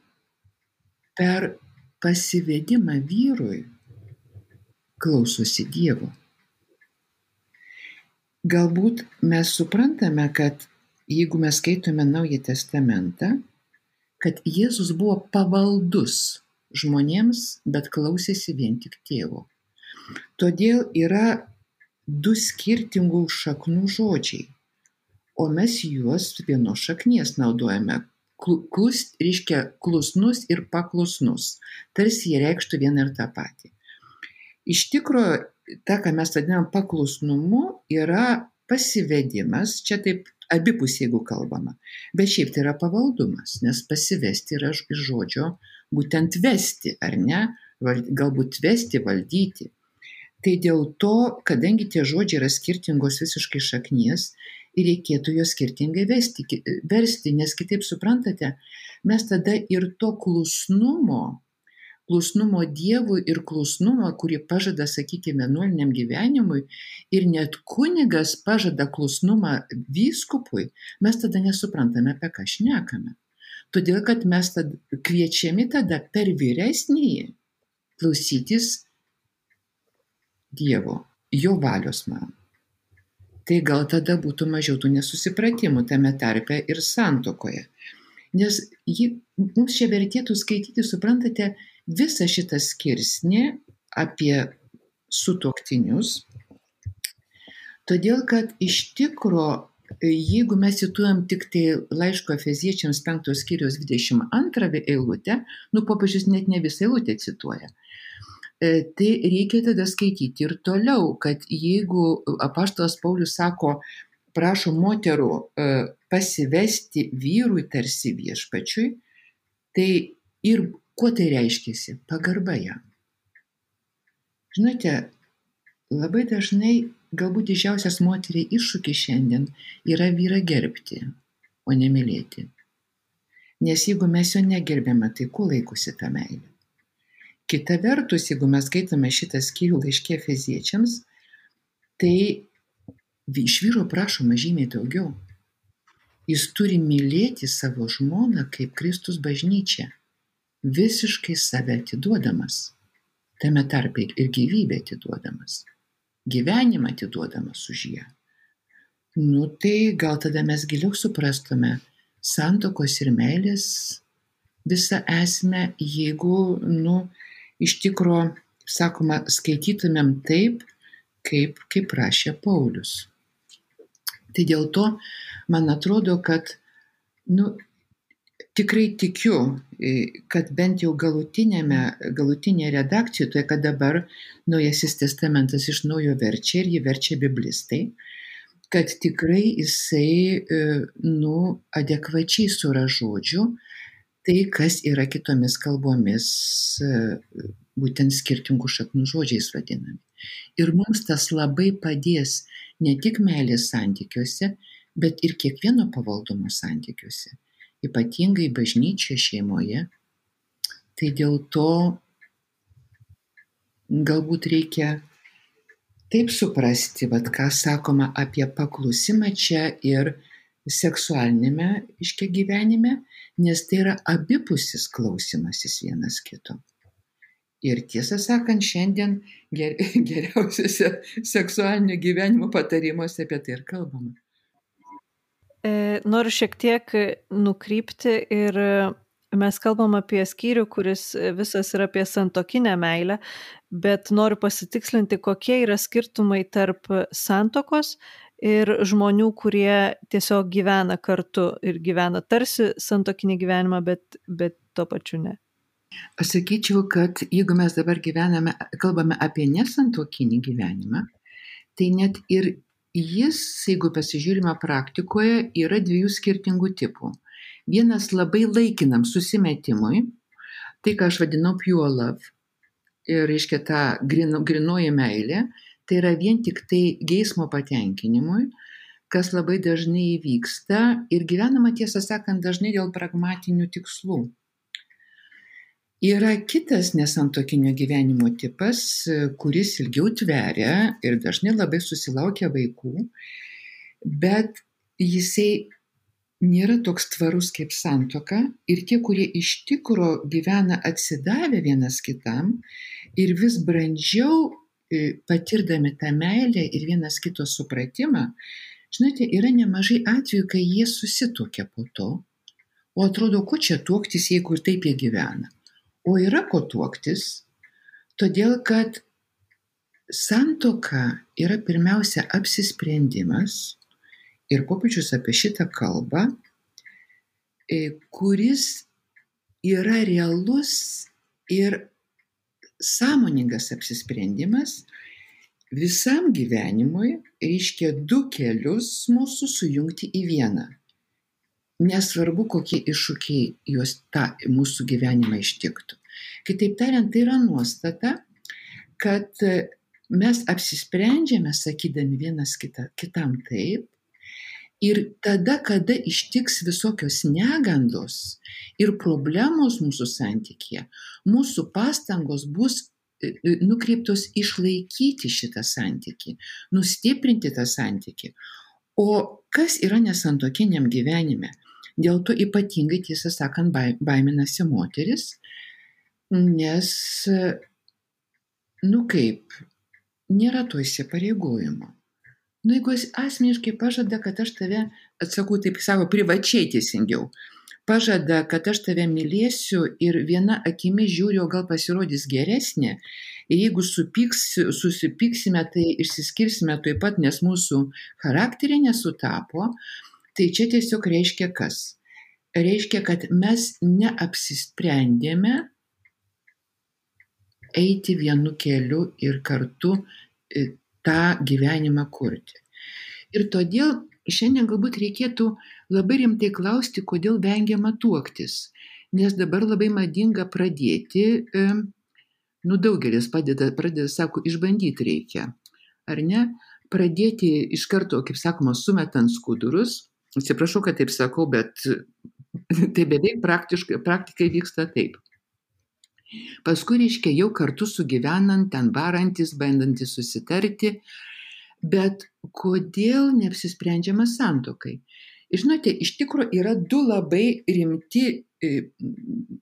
per pasivedimą vyrui klausosi Dievo. Galbūt mes suprantame, kad jeigu mes skaitome Naują Testamentą, kad Jėzus buvo pavaldus žmonėms, bet klausėsi vien tik tėvo. Todėl yra du skirtingų šaknų žodžiai, o mes juos vienos šaknies naudojame. Klus reiškia klusnus ir paklusnus, tarsi jie reikštų vieną ir tą patį. Iš tikrųjų, ta, ką mes vadinam paklusnumu, yra pasivedimas, čia taip abipusiai, jeigu kalbama. Bet šiaip tai yra pavaldumas, nes pasivesti yra iš žodžio būtent vesti, ar ne, galbūt vesti, valdyti. Tai dėl to, kadangi tie žodžiai yra skirtingos visiškai šaknies, reikėtų juos skirtingai vesti, versti, nes kitaip suprantate, mes tada ir to klusnumo, klusnumo Dievui ir klusnumo, kurį pažada, sakykime, nuoliniam gyvenimui, ir net kunigas pažada klusnumą vyskupui, mes tada nesuprantame, apie ką šnekame. Todėl, kad mes tada kviečiami tada per vyresnįjį klausytis Dievo, jo valios man. Tai gal tada būtų mažiau tų nesusipratimų tame tarpe ir santokoje. Nes jį, mums čia vertėtų skaityti, suprantate, visą šitą skirsnį apie sutoktinius, todėl kad iš tikro jeigu mes cituojam tik tai laiško Efeziečiams 5 skyrius 22 eilutę, nu popiežius net ne visą eilutę cituoja. E, tai reikia tada skaityti ir toliau, kad jeigu apaštalas Paulius sako, prašo moterų e, pasivesti vyrui tarsi viešpačiui, tai ir kuo tai reiškiasi? Pagarba jam. Žinote, labai dažnai galbūt didžiausias moteriai iššūkis šiandien yra vyrą gerbti, o ne mylėti. Nes jeigu mes jo negerbėme, tai kuo laikosi ta meilė? Kita vertus, jeigu mes skaitome šitą skyrių laiškė feziečiams, tai iš vyro prašoma žymiai daugiau. Jis turi mylėti savo žmoną kaip Kristus bažnyčia, visiškai save atiduodamas, tame tarpe ir gyvybę atiduodamas gyvenimą atiduodamas už ją. Nu tai gal tada mes giliau suprastume santokos ir meilės visą esmę, jeigu, nu, iš tikro, sakoma, skaitytumėm taip, kaip, kaip rašė Paulius. Tai dėl to man atrodo, kad, nu, tikrai tikiu, kad bent jau galutinėme, galutinėje redakcijoje, kad dabar Naujasis testamentas iš naujo verčia ir jį verčia biblistai, kad tikrai jisai, e, nu, adekvačiai sura žodžių tai, kas yra kitomis kalbomis, e, būtent skirtingų šaknų žodžiais vadinami. Ir mums tas labai padės ne tik meilės santykiuose, bet ir kiekvieno pavaldumo santykiuose ypatingai bažnyčioje, šeimoje. Tai dėl to galbūt reikia taip suprasti, vad ką sakoma apie paklusimą čia ir seksualinėme iškia gyvenime, nes tai yra abipusis klausimasis vienas kito. Ir tiesą sakant, šiandien ger, geriausiuose seksualinio gyvenimo patarimuose apie tai ir kalbama. E, noriu šiek tiek nukrypti ir mes kalbam apie skyrių, kuris visas yra apie santokinę meilę, bet noriu pasitikslinti, kokie yra skirtumai tarp santokos ir žmonių, kurie tiesiog gyvena kartu ir gyvena tarsi santokinį gyvenimą, bet, bet tuo pačiu ne. Aš sakyčiau, kad jeigu mes dabar gyvename, kalbame apie nesantokinį gyvenimą, tai net ir jis jeigu pasižiūrime praktikoje yra dviejų skirtingų tipų. Vienas labai laikinam susimetimui tai ką aš vadinau pure love ir reiškia ta grin, grinoji meilė tai yra vien tik tai geismo patenkinimui kas labai dažnai įvyksta ir gyvenama tiesą sakant dažnai dėl pragmatinių tikslų Yra kitas nesantokinio gyvenimo tipas, kuris ilgiau tveria ir dažnai labai susilaukia vaikų, bet jisai nėra toks tvarus kaip santoka ir tie, kurie iš tikro gyvena atsidavę vienas kitam ir vis brandžiau e, patirdami tą meilę ir vienas kito supratimą, žinote, yra nemažai atvejų, kai jie susitokia po to, o atrodo, ko čia tuoktis, jeigu ir taip jie gyvena. O yra ko tuoktis, todėl kad santoka yra pirmiausia apsisprendimas ir popiežius apie šitą kalbą, e, kuris yra realus ir sąmoningas apsisprendimas visam gyvenimui, reiškia du kelius mūsų sujungti į vieną nesvarbu kokie iššūkiai juos tą mūsų gyvenimą ištiktų. Kitaip tariant, tai yra nuostata, kad mes apsisprendžiame, sakydami vienas kita, kitam taip, Ir tada, kada ištiks visokios negandos ir problemos mūsų santykėje, mūsų pastangos bus e, e, nukreiptos išlaikyti šitą santykį, nustiprinti tą santykį. O kas yra nesantokiniam gyvenime? Dėl to ypatingai, tiesą sakant, baiminasi moteris, nes, nu kaip, nėra to įsipareigojimo. Nu, jeigu asmeniškai pažada, kad aš tave, atsakau taip savo privačiai teisingiau, pažada, kad aš tave mylėsiu ir viena akimi žiūriu, o gal pasirodys geresnė, ir jeigu supyks, susipyksime, tai išsiskirsime taip pat, nes mūsų charakteriai nesutapo, tai čia tiesiog reiškia kas? Reiškia, kad mes neapsisprendėme eiti vienu keliu ir kartu e, tą gyvenimą kurti. Ir todėl šiandien galbūt reikėtų labai rimtai klausti, kodėl vengiama tuoktis. Nes dabar labai madinga pradėti, nu daugelis padeda, pradeda, sako, išbandyti reikia. Ar ne? Pradėti iš karto, kaip sakoma, sumetant skudurus. Atsiprašau, kad taip sakau, bet tai beveik praktikai vyksta taip. Paskui, reiškia, jau kartu sugyvenant, ten barantis, bandantis susitarti, bet kodėl neapsisprendžiama santokai? Žinote, iš tikrųjų yra du labai rimti, e,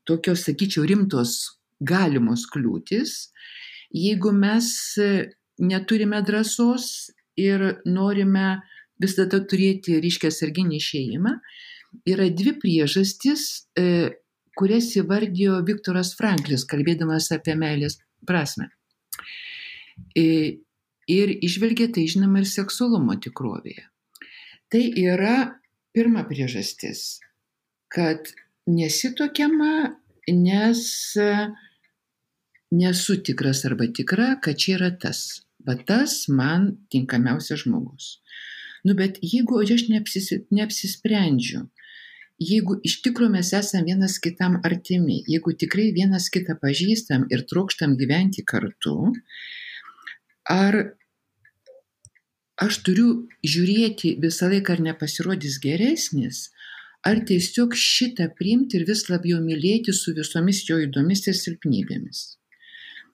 tokios, sakyčiau, rimtos galimos kliūtis, jeigu mes e, neturime drąsos ir norime vis dėlto turėti ryškę sarginį išėjimą, yra dvi priežastys, e, kurias įvardijo Viktoras Franklis, kalbėdamas apie meilės prasme. Ir išvelgė tai žinoma ir seksualumo tikrovėje. Tai yra pirma priežastis, kad nesitokiama, nes nesu tikras arba tikra, kad čia yra tas. Va tas man tinkamiausias žmogus. Nu, bet jeigu aš neapsis, neapsisprendžiu, jeigu iš tikrųjų mes esame vienas kitam artimi, jeigu tikrai vienas kitą pažįstam ir trokštam gyventi kartu, ar aš turiu žiūrėti visą laiką, ar nepasirodys geresnis, ar tiesiog šitą priimti ir vis labiau mylėti su visomis jo įdomis ir silpnybėmis.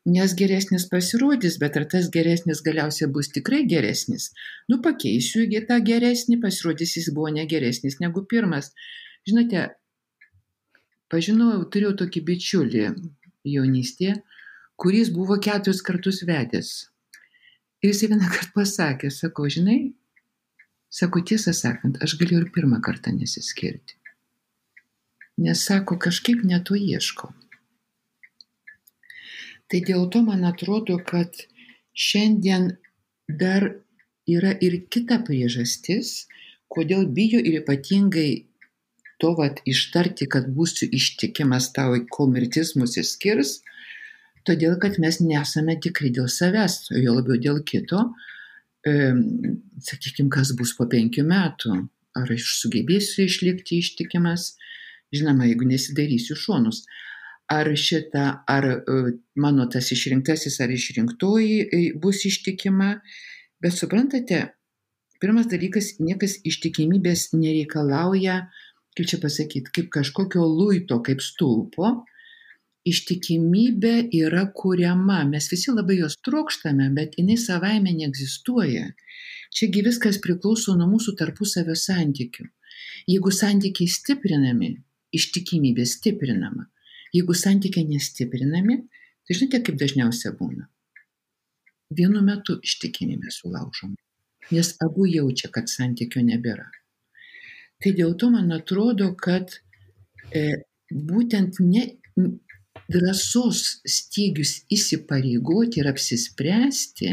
Nes geresnis pasirodys, bet ar tas geresnis galiausiai bus tikrai geresnis? Nu, pakeisiu į tą geresnį, pasirodys jis buvo negeresnis negu pirmas. Žinote, pažinojau, turėjau tokį bičiulį jaunystėje, kuris buvo keturis kartus vedęs. Ir jis vieną kartą pasakė, sako, žinai, sako, tiesą sakant, aš galiu ir pirmą kartą nesiskirti. Nes sako, kažkaip neto ieškau. Tai dėl to man atrodo, kad šiandien dar yra ir kita priežastis, kodėl bijo ir ypatingai to vat ištarti, kad būsiu ištikimas tau, kol mirtis mus išskirs, todėl kad mes nesame tikri dėl savęs, jo labiau dėl kito. E, sakykime, kas bus po penkių metų, ar aš sugebėsiu išlikti ištikimas, žinoma, jeigu nesidarysiu šonus. Ar šita, ar e, mano tas išrinktasis ar išrinktoji e, bus ištikima, bet suprantate, pirmas dalykas, niekas ištikimybės nereikalauja kaip čia pasakyti, kaip kažkokio luito, kaip stulpo, ištikimybė yra kuriama. Mes visi labai jos trokštame, bet jinai savaime neegzistuoja. Čiagi viskas priklauso nuo mūsų tarpusavio santykių. Jeigu santykiai stiprinami, ištikimybė stiprinama. Jeigu santykiai nestiprinami, tai žinote, kaip dažniausia būna. Vienu metu ištikimybė sulaužoma, nes abu jaučia, kad santykio nebėra. Tai dėl to man atrodo, kad e, būtent ne drąsos stygius įsipareigoti ir apsispręsti,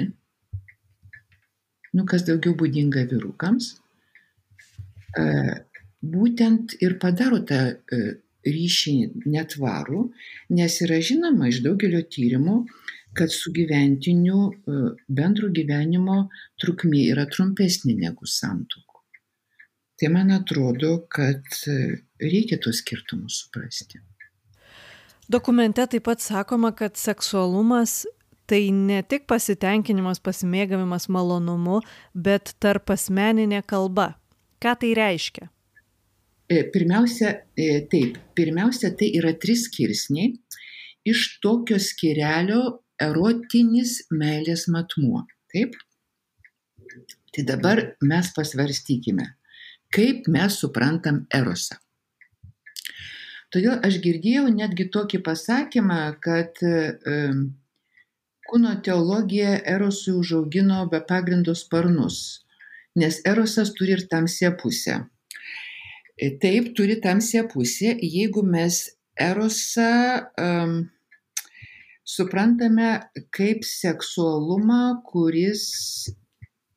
nu kas daugiau būdinga vyrukams, e, būtent ir padaro tą e, ryšį netvarų, nes yra žinoma iš daugelio tyrimų, kad sugyventinių e, bendro gyvenimo trukmė yra trumpesnė negu santuokų. Tai man atrodo, kad reikia tos skirtumus suprasti. Dokumente taip pat sakoma, kad seksualumas tai ne tik pasitenkinimas, pasimėgavimas malonumu, bet tarp asmeninė kalba. Ką tai reiškia? E, pirmiausia, e, taip, pirmiausia, tai yra trys skirsniai. Iš tokio skirelio erotinis meilės matmuo. Taip? Tai dabar mes pasvarstykime, kaip mes suprantam erosą. Todėl aš girdėjau netgi tokį pasakymą, kad kūno teologija erosui užaugino be pagrindo sparnus, nes erosas turi ir tamsią pusę. E, taip, turi tamsią pusę, jeigu mes erosą um, suprantame kaip seksualumą, kuris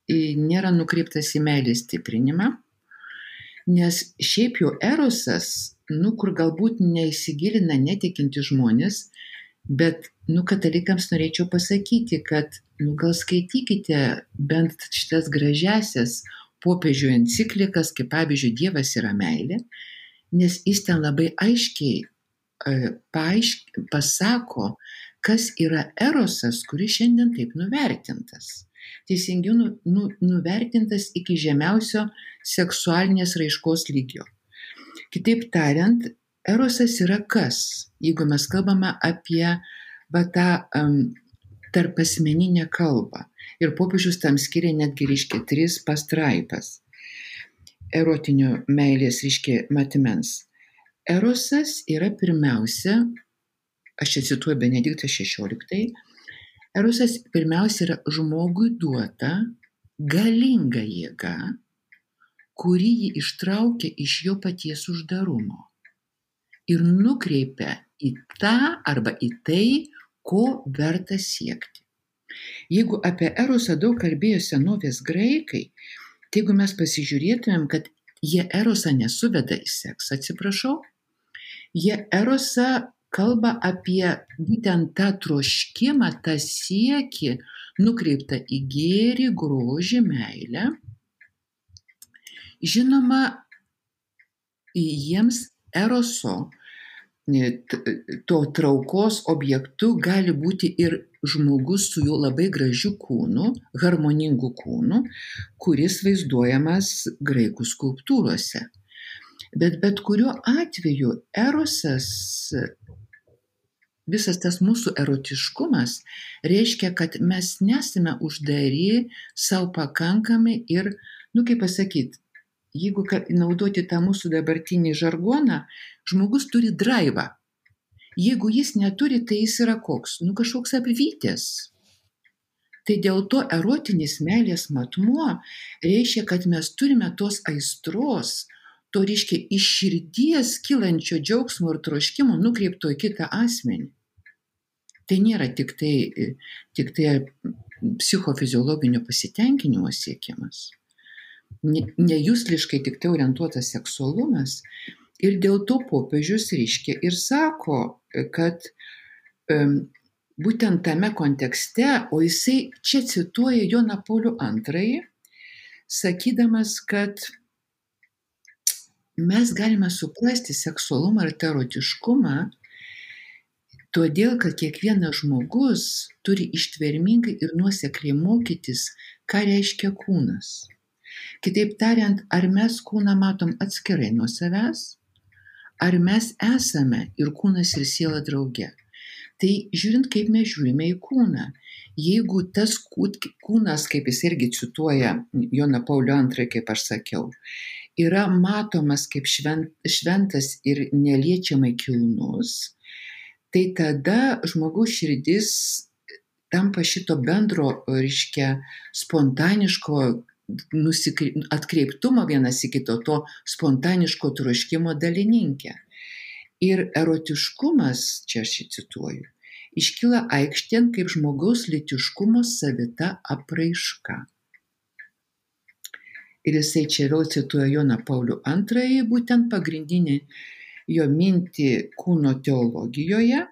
nėra nukreiptas į meilės stiprinimą, nes šiaip jau erosas, nu, kur galbūt neįsigilina netikinti žmonės, bet, nu, katalikams norėčiau pasakyti, kad, nu, gal skaitykite bent šitas gražiasias popiežių enciklikas, kaip pavyzdžiui, Dievas yra meilė, nes jis ten labai aiškiai e, paaišk, pasako, kas yra erosas, kuris šiandien taip nuvertintas teisingiau nu, nu, nuvertintas iki žemiausio seksualinės raiškos lygio. Kitaip tariant, erosas yra kas, jeigu mes kalbame apie va, tą um, tarp asmeninę kalbą. Ir popiežius tam skiria netgi reiškia tris pastraipas erotinio meilės reiškia matmens. Erosas yra pirmiausia, aš čia cituoju Benediktą XVI, Erosas pirmiausia yra žmogui duota galinga jėga, kuri jį ištraukia iš jo paties uždarumo ir nukreipia į tą arba į tai, ko verta siekti. Jeigu apie erosą daug kalbėjo senovės graikai, tai jeigu mes pasižiūrėtumėm, kad jie erosą nesuveda į seksą, atsiprašau, jie erosą kalba apie būtent tą troškimą, tą siekį nukreiptą į gėrį, grožį, meilę. Žinoma, jiems eroso to traukos objektu gali būti ir žmogus su jų labai gražiu kūnu, harmoningu kūnu, kuris vaizduojamas graikų skulptūrose. Bet bet kuriuo atveju erosas visas tas mūsų erotiškumas reiškia, kad mes nesame uždari, savo pakankami ir, nu kaip pasakyti, jeigu naudoti tą mūsų dabartinį žargoną, žmogus turi draivą. Jeigu jis neturi, tai jis yra koks? Nu kažkoks apvytės. Tai dėl to erotinis meilės matmuo reiškia, kad mes turime tos aistros, to reiškia iš širdies kilančio džiaugsmo ir troškimo nukreipto į kitą asmenį tai nėra tik tai, tik tai psichofiziologinio pasitenkinimo siekimas. Nejusliškai tik tai orientuotas seksualumas. Ir dėl to popiežius ryškia ir sako, kad um, būtent tame kontekste, o jisai čia cituoja Joną Paulių II, sakydamas, kad mes galime suprasti seksualumą ir terotiškumą todėl kad kiekvienas žmogus turi ištvermingai ir nuosekliai mokytis, ką reiškia kūnas. Kitaip tariant, ar mes kūną matom atskirai nuo savęs, ar mes esame ir kūnas ir siela drauge. Tai žiūrint, kaip mes žiūrime į kūną. Jeigu tas kūnas, kaip jis irgi cituoja Joną Paulio II, kaip aš sakiau, yra matomas kaip šventas ir neliečiamai kilnus, tai tada žmogaus širdis tampa šito bendro, reiškia, spontaniško nusikri... atkreiptumo vienas į kito, to spontaniško troškimo dalininkė. Ir erotiškumas, čia aš cituoju, iškyla aikštėn kaip žmogaus litiškumo savita apraiška. Ir jisai čia vėl cituoja Joną Paulių II, būtent pagrindinį jo mintį kūno teologijoje,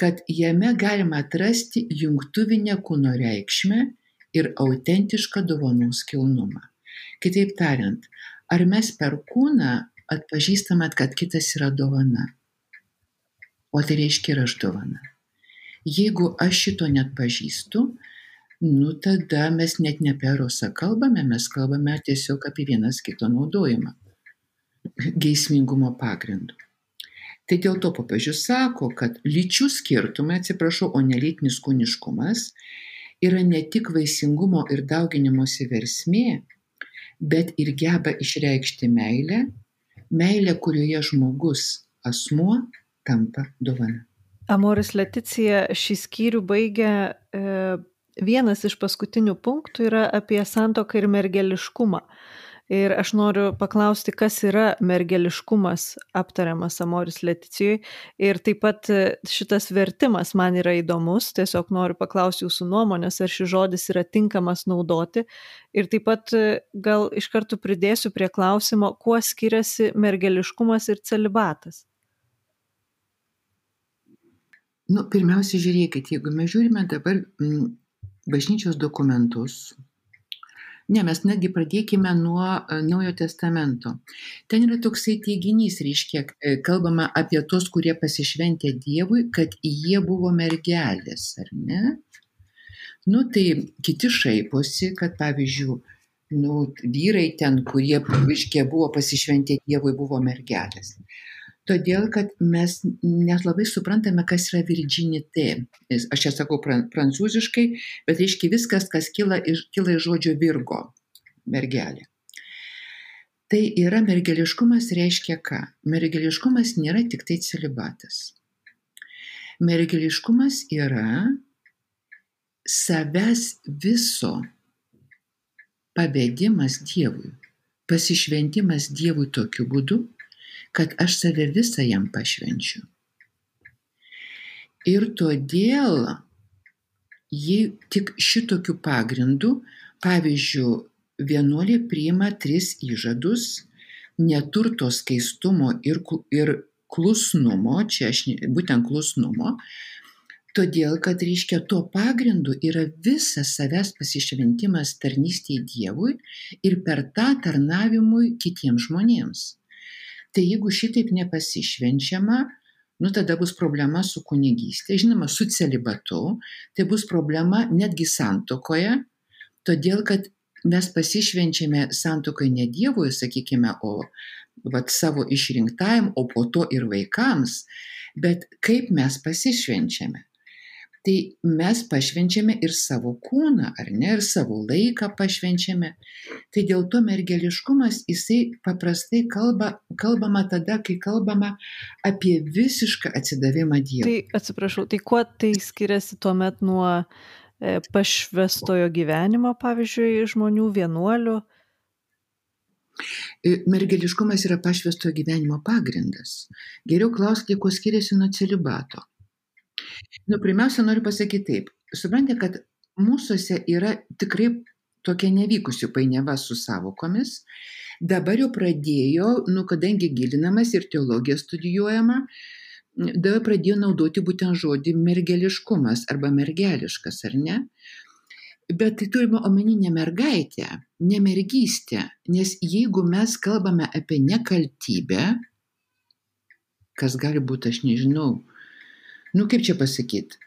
kad jame galima atrasti jungtuvinę kūno reikšmę ir autentišką dovanos kilnumą. Kitaip tariant, ar mes per kūną atpažįstame, kad kitas yra dovana? o tai reiškia ir aš dovana. Jeigu aš šito net pažįstu, nu tada mes net ne apie erosą kalbame, mes kalbame tiesiog apie vienas kito naudojimą geismingumo pagrindu. Tai dėl to popiežius sako, kad lyčių skirtumai, atsiprašau, o ne lytinis kūniškumas yra ne tik vaisingumo ir dauginimosi versmė, bet ir geba išreikšti meilę, meilę, kurioje žmogus, asmuo tampa dovana. Amoris Leticija šį skyrių baigia e, vienas iš paskutinių punktų yra apie santoką ir mergeliškumą. Ir aš noriu paklausti, kas yra mergeliškumas aptariamas Amoris Leticijoje. Ir taip pat e, šitas vertimas man yra įdomus, tiesiog noriu paklausti jūsų nuomonės, ar šis žodis yra tinkamas naudoti. Ir taip pat e, gal iš karto pridėsiu prie klausimo, kuo skiriasi mergeliškumas ir celibatas. Nu, pirmiausia, žiūrėkit, jeigu mes žiūrime dabar bažnyčios dokumentus, Ne, mes netgi pradėkime nuo e, Naujojo testamento. Ten yra toksai teiginys, reiškia, e, kalbama apie tos, kurie pasišventė Dievui, kad jie buvo mergelės, ar ne? Nu, tai kiti šaiposi, kad pavyzdžiui, nu, vyrai ten, kurie, reiškia, buvo pasišventę Dievui, buvo mergelės todėl kad mes net labai suprantame, kas yra virginité. Aš čia sakau prancūziškai, bet reiškia viskas, kas kyla iš, kyla iš žodžio virgo, mergelė. Tai yra mergeliškumas reiškia ką? Mergeliškumas nėra tik tai celibatas. Mergeliškumas yra savęs viso pavedimas Dievui, pasišventimas Dievui tokiu būdu, kad aš save visą jam pašvenčiu. Ir todėl, jei tik šitokiu pagrindu, pavyzdžiui, vienuolė priima tris įžadus - neturto skaistumo ir, ir klusnumo, čia aš būtent klusnumo, todėl kad reiškia tuo pagrindu yra visas savęs pasišventimas tarnystėje Dievui ir per tą tarnavimui kitiems žmonėms. Tai jeigu šitaip nepasišvenčiama, nu tada bus problema su kunigystė, žinoma, su celibatu, tai bus problema netgi santokoje, todėl kad mes pasišvenčiame santokai ne Dievui, sakykime, o vat, savo išrinktajam, o po to ir vaikams, bet kaip mes pasišvenčiame tai mes pašvenčiame ir savo kūną, ar ne, ir savo laiką pašvenčiame. Tai dėl to mergeliškumas, jisai paprastai kalba, kalbama tada, kai kalbama apie visišką atsidavimą Dievui. Tai atsiprašau, tai kuo tai skiriasi tuomet nuo e, pašvestojo gyvenimo, pavyzdžiui, žmonių vienuolių? E, mergeliškumas yra pašvestojo gyvenimo pagrindas. Geriau klauskite, kuo skiriasi nuo celibato. Nu, pirmiausia, noriu pasakyti taip. Suprantate, kad mūsųse yra tikrai tokia nevykusi painiava su savokomis. Dabar jau pradėjo, nu, kadangi gilinamas ir teologija studijuojama, dabar pradėjo naudoti būtent žodį mergeliškumas arba mergeliškas, ar ne? Bet tai turime omeny ne mergaitę, ne mergystę, nes jeigu mes kalbame apie nekaltybę, kas gali būti, aš nežinau, nu kaip čia pasakyti.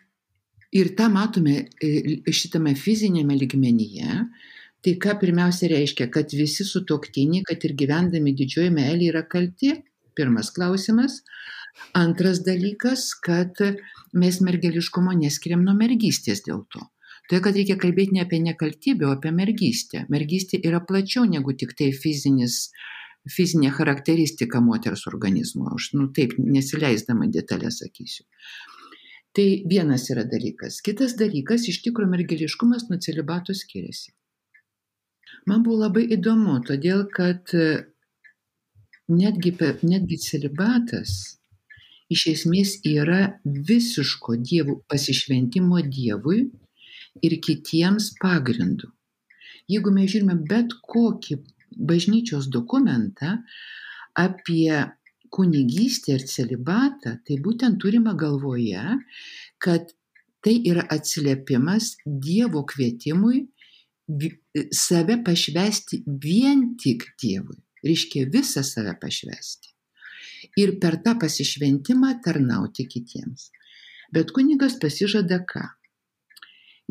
Ir tą matome e, šitame fizinėme ligmenyje. Tai ką pirmiausia reiškia, kad visi sutoktiniai, kad ir gyvendami didžioji meilė yra kalti. Pirmas klausimas. Antras dalykas, kad mes mergeliškumo neskiriam nuo mergystės dėl to. Tai, kad reikia kalbėti ne apie nekaltybę, o apie mergystę. Mergystė yra plačiau negu tik tai fizinis, fizinė charakteristika moters organizmo. Aš, nu taip, nesileisdama detalę sakysiu. Tai vienas yra dalykas. Kitas dalykas, iš tikrųjų, mergeliškumas nuo celibato skiriasi. Man buvo labai įdomu, todėl kad e, netgi, netgi celibatas iš esmės yra visiško dievų pasišventimo dievui ir kitiems pagrindų. Jeigu mes žiūrime bet kokį bažnyčios dokumentą apie kunigystę ir celibatą, tai būtent turime galvoje, kad tai yra atsiliepimas Dievo kvietimui save pašvesti vien tik Dievui. Reiškia visą save pašvesti. ir per tą pasišventimą tarnauti kitiems. Bet kunigas pasižada ką?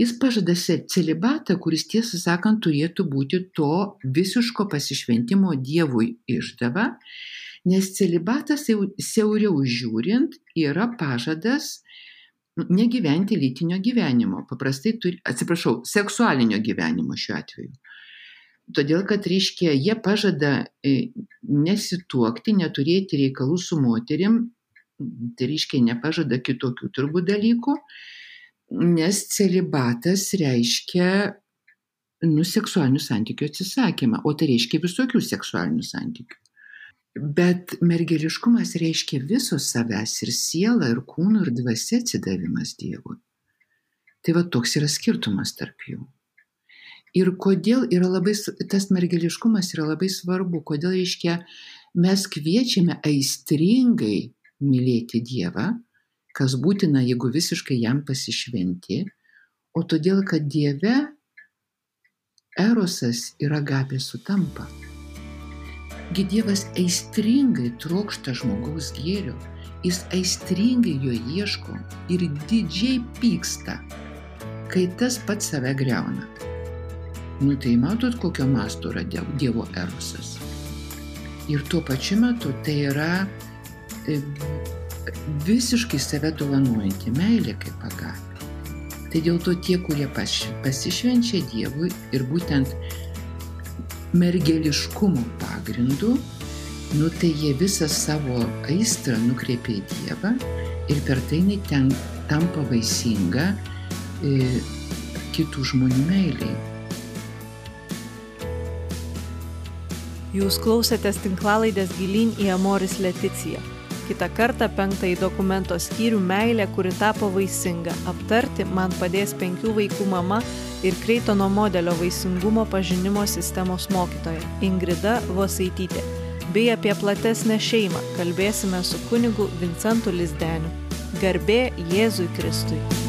Jis pažada celibatą, kuris tiesą sakant turėtų būti to visiško pasišventimo Dievui išdava, nes celibatas siauriau žiūrint yra pažadas negyventi lytinio gyvenimo, paprastai turi, atsiprašau, seksualinio gyvenimo šiuo atveju. Todėl, kad, reiškia, jie pažada e, nesituokti, neturėti reikalų su moterim, tai reiškia, nepažada kitokių turbūt dalykų, nes celibatas reiškia nu, seksualinių santykių atsisakymą, o tai reiškia visokių seksualinių santykių. Bet mergeliškumas reiškia viso savęs ir siela, ir kūno, ir dvasia atsidavimas Dievui. Tai va toks yra skirtumas tarp jų. Ir kodėl yra labai, tas mergeliškumas yra labai svarbu, kodėl reiškia, mes kviečiame aistringai mylėti Dievą, kas būtina, jeigu visiškai jam pasišventi, o todėl, kad Dieve erosas ir agapė sutampa. Gi Dievas aistringai trokšta žmogaus gėrio, jis aistringai jo ieško ir didžiai pyksta, kai tas pats save greuna. Nu tai matot, kokio masto yra Dievo erosas. Ir tuo pačiu metu tai yra e, visiškai save dovanuojanti meilė kaip agapė. Tai dėl to tie, kurie pasišvenčia Dievui ir būtent mergeliškumo pagrindu, nu tai jie visą savo aistrą nukreipia į Dievą ir per tai jinai ten tampa vaisinga e, kitų žmonių meiliai. Jūs klausėtės tinklalaidės gilin į Amoris Leticiją. Kita kartą penktąjį dokumento skyrių meilė, kuri tapo vaisinga, aptarti man padės penkių vaikų mama ir Kreitono modelio vaisingumo pažinimo sistemos mokytoja Ingrida Vosaitytė. Bei apie platesnę šeimą kalbėsime su kunigu Vincentu Lizdeniu. Garbė Jėzui Kristui.